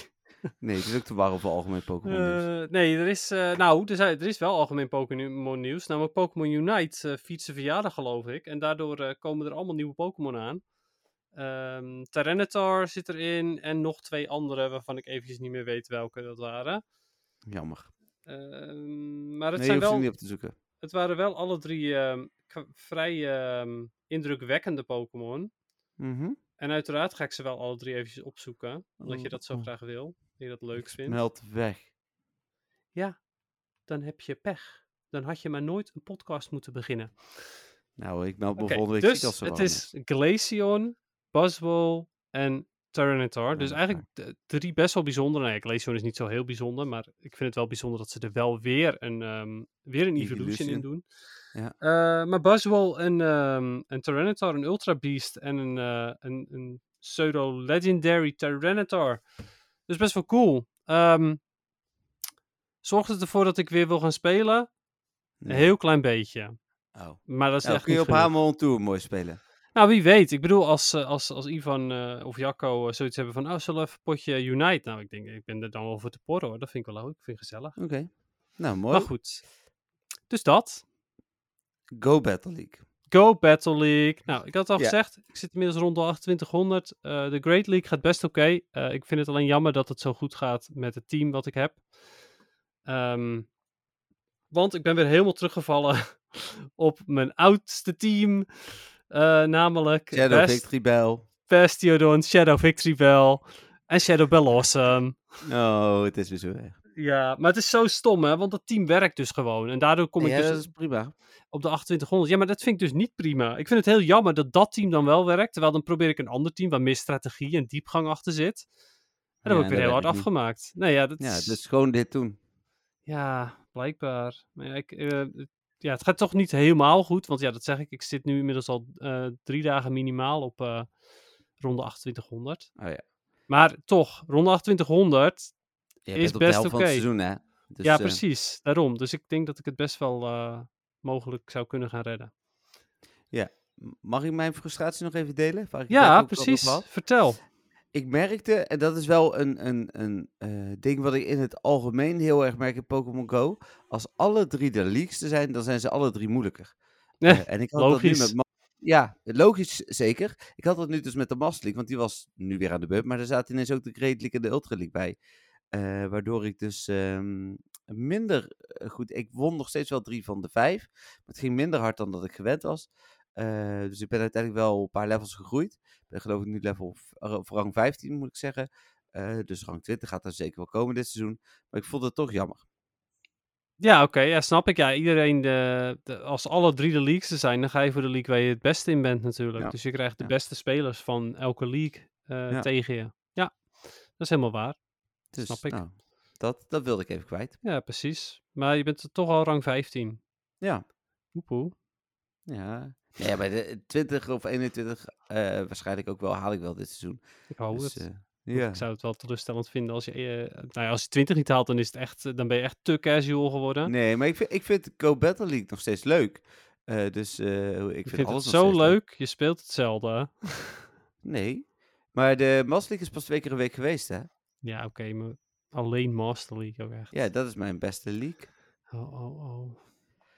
Nee, het is ook te warm voor algemeen Pokémon nieuws. Eh, nee, er is, eh, nou, er, zijn, er is wel algemeen Pokémon nieuws. Namelijk Pokémon Unite uh, viert zijn verjaardag, geloof ik. En daardoor eh, komen er allemaal nieuwe Pokémon aan. Tyranitar zit erin en nog twee andere waarvan ik eventjes niet meer weet welke dat waren. Jammer. Ehm, maar het, nee, zijn wel, niet op te zoeken. het waren wel alle drie ehm, vrij indrukwekkende Pokémon. Mhm. En uiteraard ga ik ze wel alle drie eventjes opzoeken. Omdat je dat zo Oh. graag wil. Dat je dat leuk vindt. smelt weg. Ja, dan heb je pech. Dan had je maar nooit een podcast moeten beginnen. Nou, ik meld me Oké, volgende week dus het is Glaceon, Buzzwole en Tyranitar. Dus eigenlijk drie best wel bijzonder. Nou ja, Glaceon is niet zo heel bijzonder, maar ik vind het wel bijzonder dat ze er wel weer een, ehm, weer een Evolution in Evolution. doen. Ja. Eh, maar Buzzwole en, ehm en Tyranitar, een Ultra Beast en een, eh, een, een pseudo-legendary Tyranitar. Dus best wel cool. Ehm zorgt het ervoor dat ik weer wil gaan spelen? Nee. Een heel klein beetje. Oh. Maar dat is Nou, echt kun je op. Hamel Tour mooi spelen. Nou, wie weet. Ik bedoel, als, eh, als, als Ivan of Jacco zoiets hebben van... Oh, zullen we even een potje Unite? Nou, ik denk, ik ben er dan wel voor te porren hoor. Dat vind ik wel leuk. Ik vind het gezellig. Oké. Nou, mooi. Maar goed. Dus dat. Go Battle League. Go Battle League. Nou, ik had het al gezegd. Ik zit inmiddels rond de 2800. Eh, de Great League gaat best oké. Eh, ik vind het alleen jammer dat het zo goed gaat met het team wat ik heb. Ehm, want ik ben weer helemaal teruggevallen op mijn oudste team. Eh, namelijk Shadow Best- Victory Bell. Bastiodon, Shadow Victory Bell en Shadow Bell Awesome. Oh, het is weer zo weg. Ja, maar het is zo stom, hè? Want dat team werkt dus gewoon. En daardoor kom ik ja, dus dat is prima. op de 2800. Ja, maar dat vind ik dus niet prima. Ik vind het heel jammer dat dat team dan wel werkt. Terwijl dan probeer ik een ander team waar meer strategie en diepgang achter zit. En dan word ik Ja, weer heel hard afgemaakt. Nee, ja, dat Ja, is... dus gewoon dit doen. Ja, blijkbaar. Maar ja, ik, eh, het- ja, het gaat toch niet helemaal goed. Want ja, dat zeg ik. Ik zit nu inmiddels al eh, drie dagen minimaal op eh ronde 2800. Oh ja. Maar toch, ronde 2800. Je Is bent op de best helft van het oké. seizoen, hè? Dus, ja, eh, precies. Daarom. Dus ik denk dat ik het best wel eh, mogelijk zou kunnen gaan redden. m- mag ik mijn frustratie nog even delen? Ik Ja, precies. Vertel. Ik merkte, en dat is wel een, een, een eh, ding wat ik in het algemeen heel erg merk in Pokémon Go. Als alle drie de leaks er zijn, dan zijn ze alle drie moeilijker. Nee, en ik had dat logisch. nu met ja, logisch zeker. Ik had dat nu dus met de Master League, want die was nu weer aan de beurt. Maar er zaten ineens ook de Great League en de Ultra League bij. Eh, waardoor ik dus ehm, minder eh, goed... Ik won nog steeds wel drie van de vijf. Maar het ging minder hard dan dat ik gewend was. Eh, dus ik ben uiteindelijk wel een paar levels gegroeid. Ik ben geloof ik nu level of rang 15 moet ik zeggen. Dus rang 20 gaat er zeker wel komen dit seizoen. Maar ik vond het toch jammer. Ja, oké. ja, snap ik. Ja, iedereen, de, de- als alle drie de leagues er zijn, dan ga je voor de league waar je het beste in bent natuurlijk. Ja. Dus je krijgt de Ja. beste spelers van elke league Ja. tegen je. Ja, dat is helemaal waar. Dus, Snap ik. Nou, dat, dat wilde ik even kwijt. Ja, precies. Maar je bent toch al rang 15. Ja. Poepoe. Ja. Ja, bij de 20 of 21 eh, waarschijnlijk ook wel haal ik wel dit seizoen. Ik hou Dus, het. eh, ja. Ik zou het wel teleurstellend vinden als je, eh, nou ja, als je 20 niet haalt, dan, is het echt, dan ben je echt te casual geworden. Nee, maar ik vind, ik vind Go Battle League nog steeds leuk. Dus ik ik vind, vind het zo leuk. Je speelt hetzelfde. Nee. Maar de Master League is pas twee keer een week geweest, hè? Ja, oké, maar alleen Master League ook echt. Ja, dat is mijn beste league. Oh, oh, oh.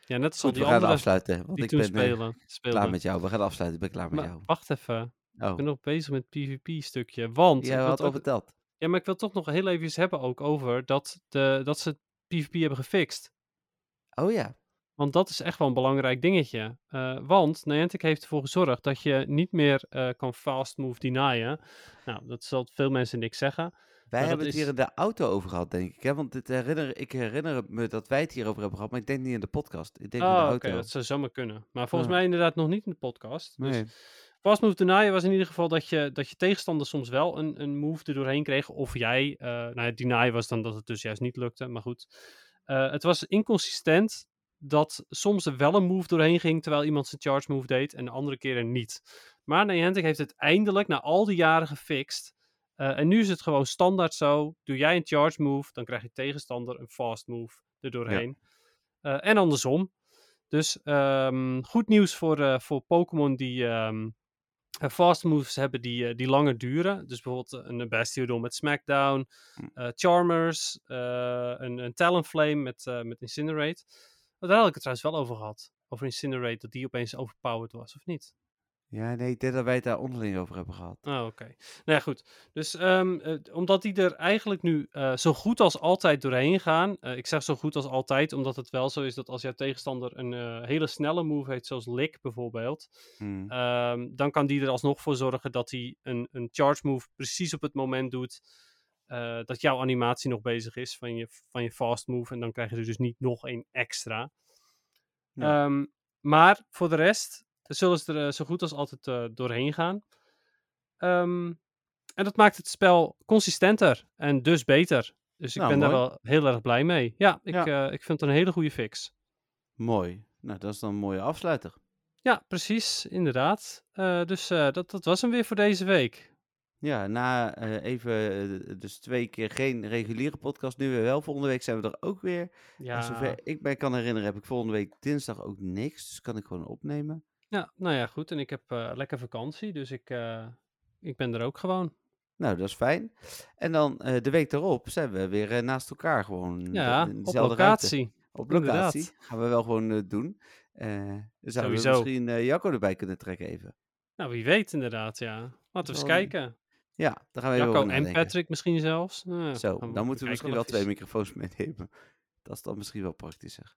Ja, net als al Goed, die we gaan andere afsluiten. Want ik ben eh, spelen, klaar met jou. We gaan afsluiten. Ik ben klaar met Maar jou. wacht even. Ik Oh, ben nog bezig met het PvP-stukje. Want het al ook- verteld. ja, maar ik wil toch nog heel even hebben ook over dat, de, dat ze PvP hebben gefixt. Oh ja. Want dat is echt wel een belangrijk dingetje. Eh, want Niantic heeft ervoor gezorgd dat je niet meer eh, kan fast move denyen. Nou, dat zal veel mensen niks zeggen. Wij hebben het is- hier in de auto over gehad, denk ik. Hè? Want dit herinner, ik herinner me dat wij het hierover hebben gehad, maar ik denk niet in de podcast. Ik denk in de oké, auto. dat zou zomaar kunnen. Maar volgens Ja. mij inderdaad nog niet in de podcast. Dus Nee. Fast move denyen was in ieder geval dat je, dat je tegenstander soms wel een, een move er doorheen kreeg. Of jij, eh nou ja, deny was dan dat het dus juist niet lukte. Maar goed, Eh, het was inconsistent dat soms er wel een move doorheen ging terwijl iemand zijn charge move deed en de andere keren niet. Maar Niantic heeft het eindelijk na al die jaren gefixt. Eh, en nu is het gewoon standaard zo. Doe jij een charge move, dan krijg je tegenstander een fast move er doorheen. Eh, en andersom. Dus ehm, goed nieuws voor, eh, voor Pokémon die ehm, eh, fast moves hebben die, die langer duren. Dus bijvoorbeeld een Bastiodon met Smackdown, Hm. Charmers, een, een Talonflame met, met Incinerate. Daar had ik het trouwens wel over gehad. Over Incinerate, dat die opeens overpowered was, of niet? Ja, nee, ik denk dat wij het daar onderling over hebben gehad. Oh, oké. Nou ja, goed. Dus ehm, eh, omdat die er eigenlijk nu eh, zo goed als altijd doorheen gaan. eh, ik zeg zo goed als altijd, omdat het wel zo is dat als jouw tegenstander een hele snelle move heeft, zoals Lick bijvoorbeeld. Hmm. ehm, dan kan die er alsnog voor zorgen dat hij een, een charge move precies op het moment doet. dat jouw animatie nog bezig is van je, van je fast move. En dan krijg je er dus niet nog een extra. Ja. Ehm, maar voor de rest zullen ze er eh, zo goed als altijd eh, doorheen gaan. Ehm, en dat maakt het spel consistenter en dus beter. Dus ik Nou, ben daar wel heel erg blij mee. Ja, ik, Ja. eh, ik vind het een hele goede fix. Mooi. Nou, dat is dan een mooie afsluiter. Ja, precies, inderdaad. Dus dat, dat was hem weer voor deze week. Ja, na even, dus twee keer geen reguliere podcast, nu weer wel. Volgende week zijn we er ook weer. En Ja, zover ik mij kan herinneren, heb ik volgende week dinsdag ook niks. Dus kan ik gewoon opnemen. Ja, nou ja, goed. En ik heb eh, lekker vakantie, dus ik, eh, ik ben er ook gewoon. Nou, dat is fijn. En dan eh, de week daarop zijn we weer naast elkaar gewoon. Ja, in op ruimte. locatie. Op locatie. Inderdaad. Gaan we wel gewoon doen. Dan zouden we Sowieso. misschien eh, Jacco erbij kunnen trekken even. Nou, wie weet inderdaad, ja. Laten we eens kijken. Ja, daar gaan we even Jacco over en. Patrick misschien zelfs. Nou, Zo, gaan dan moeten we misschien wel twee microfoons meenemen. Dat is dan misschien wel praktischer.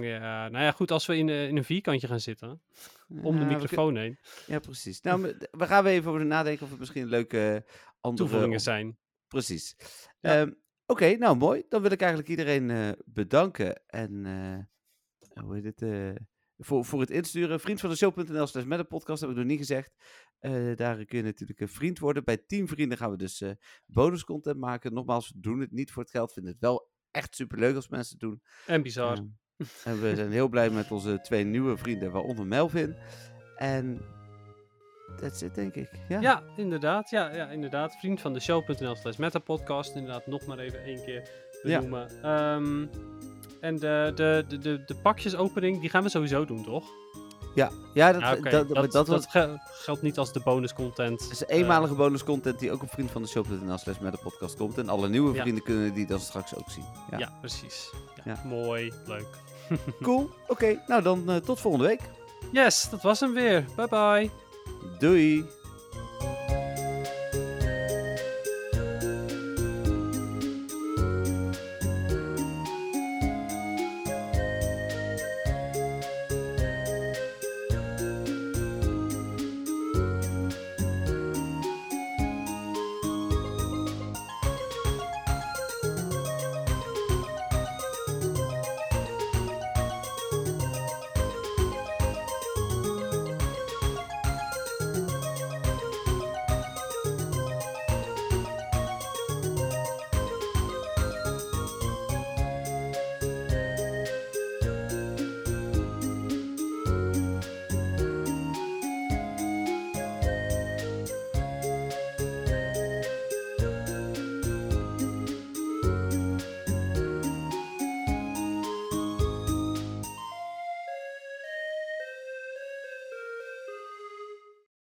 Ja, nou ja, goed, als we in, eh, in een vierkantje gaan zitten, om de microfoon heen, Ja, precies. Nou, we gaan weer even over nadenken of het misschien leuke eh, andere... toevoegingen zijn. Precies. Ja. Ehm, Oké, nou mooi. Dan wil ik eigenlijk iedereen eh, bedanken. En hoe heet het? voor, voor het insturen. Vriend van de show.nl slash met een podcast heb ik nog niet gezegd. Daar kun je natuurlijk een vriend worden. Bij 10 vrienden gaan we dus eh bonus content maken. Nogmaals, we doen het niet voor het geld. Vinden het wel echt superleuk als mensen het doen. En bizar. Ehm, en we zijn heel blij met onze twee nieuwe vrienden, waaronder Melvin. En that's it, denk ik. Ja, Ja, inderdaad. Ja, ja, inderdaad. Vriend van de show.nl slash metapodcast. Inderdaad, nog maar even één keer Ja. benoemen. Ehm, en de, de, de, de, de pakjesopening, die gaan we sowieso doen, toch? Ja, ja, dat, Ja, dat, dat, dat was dat gel- geldt niet als de bonus content. dat is een eenmalige bonus content die ook op vriend van de show.nl slash met de podcast komt. En alle nieuwe Ja. vrienden kunnen die dan straks ook zien. Ja. ja. precies. Mooi, leuk. Cool, oké. Nou dan eh, tot volgende week. Yes, dat was hem weer. Bye bye. Doei!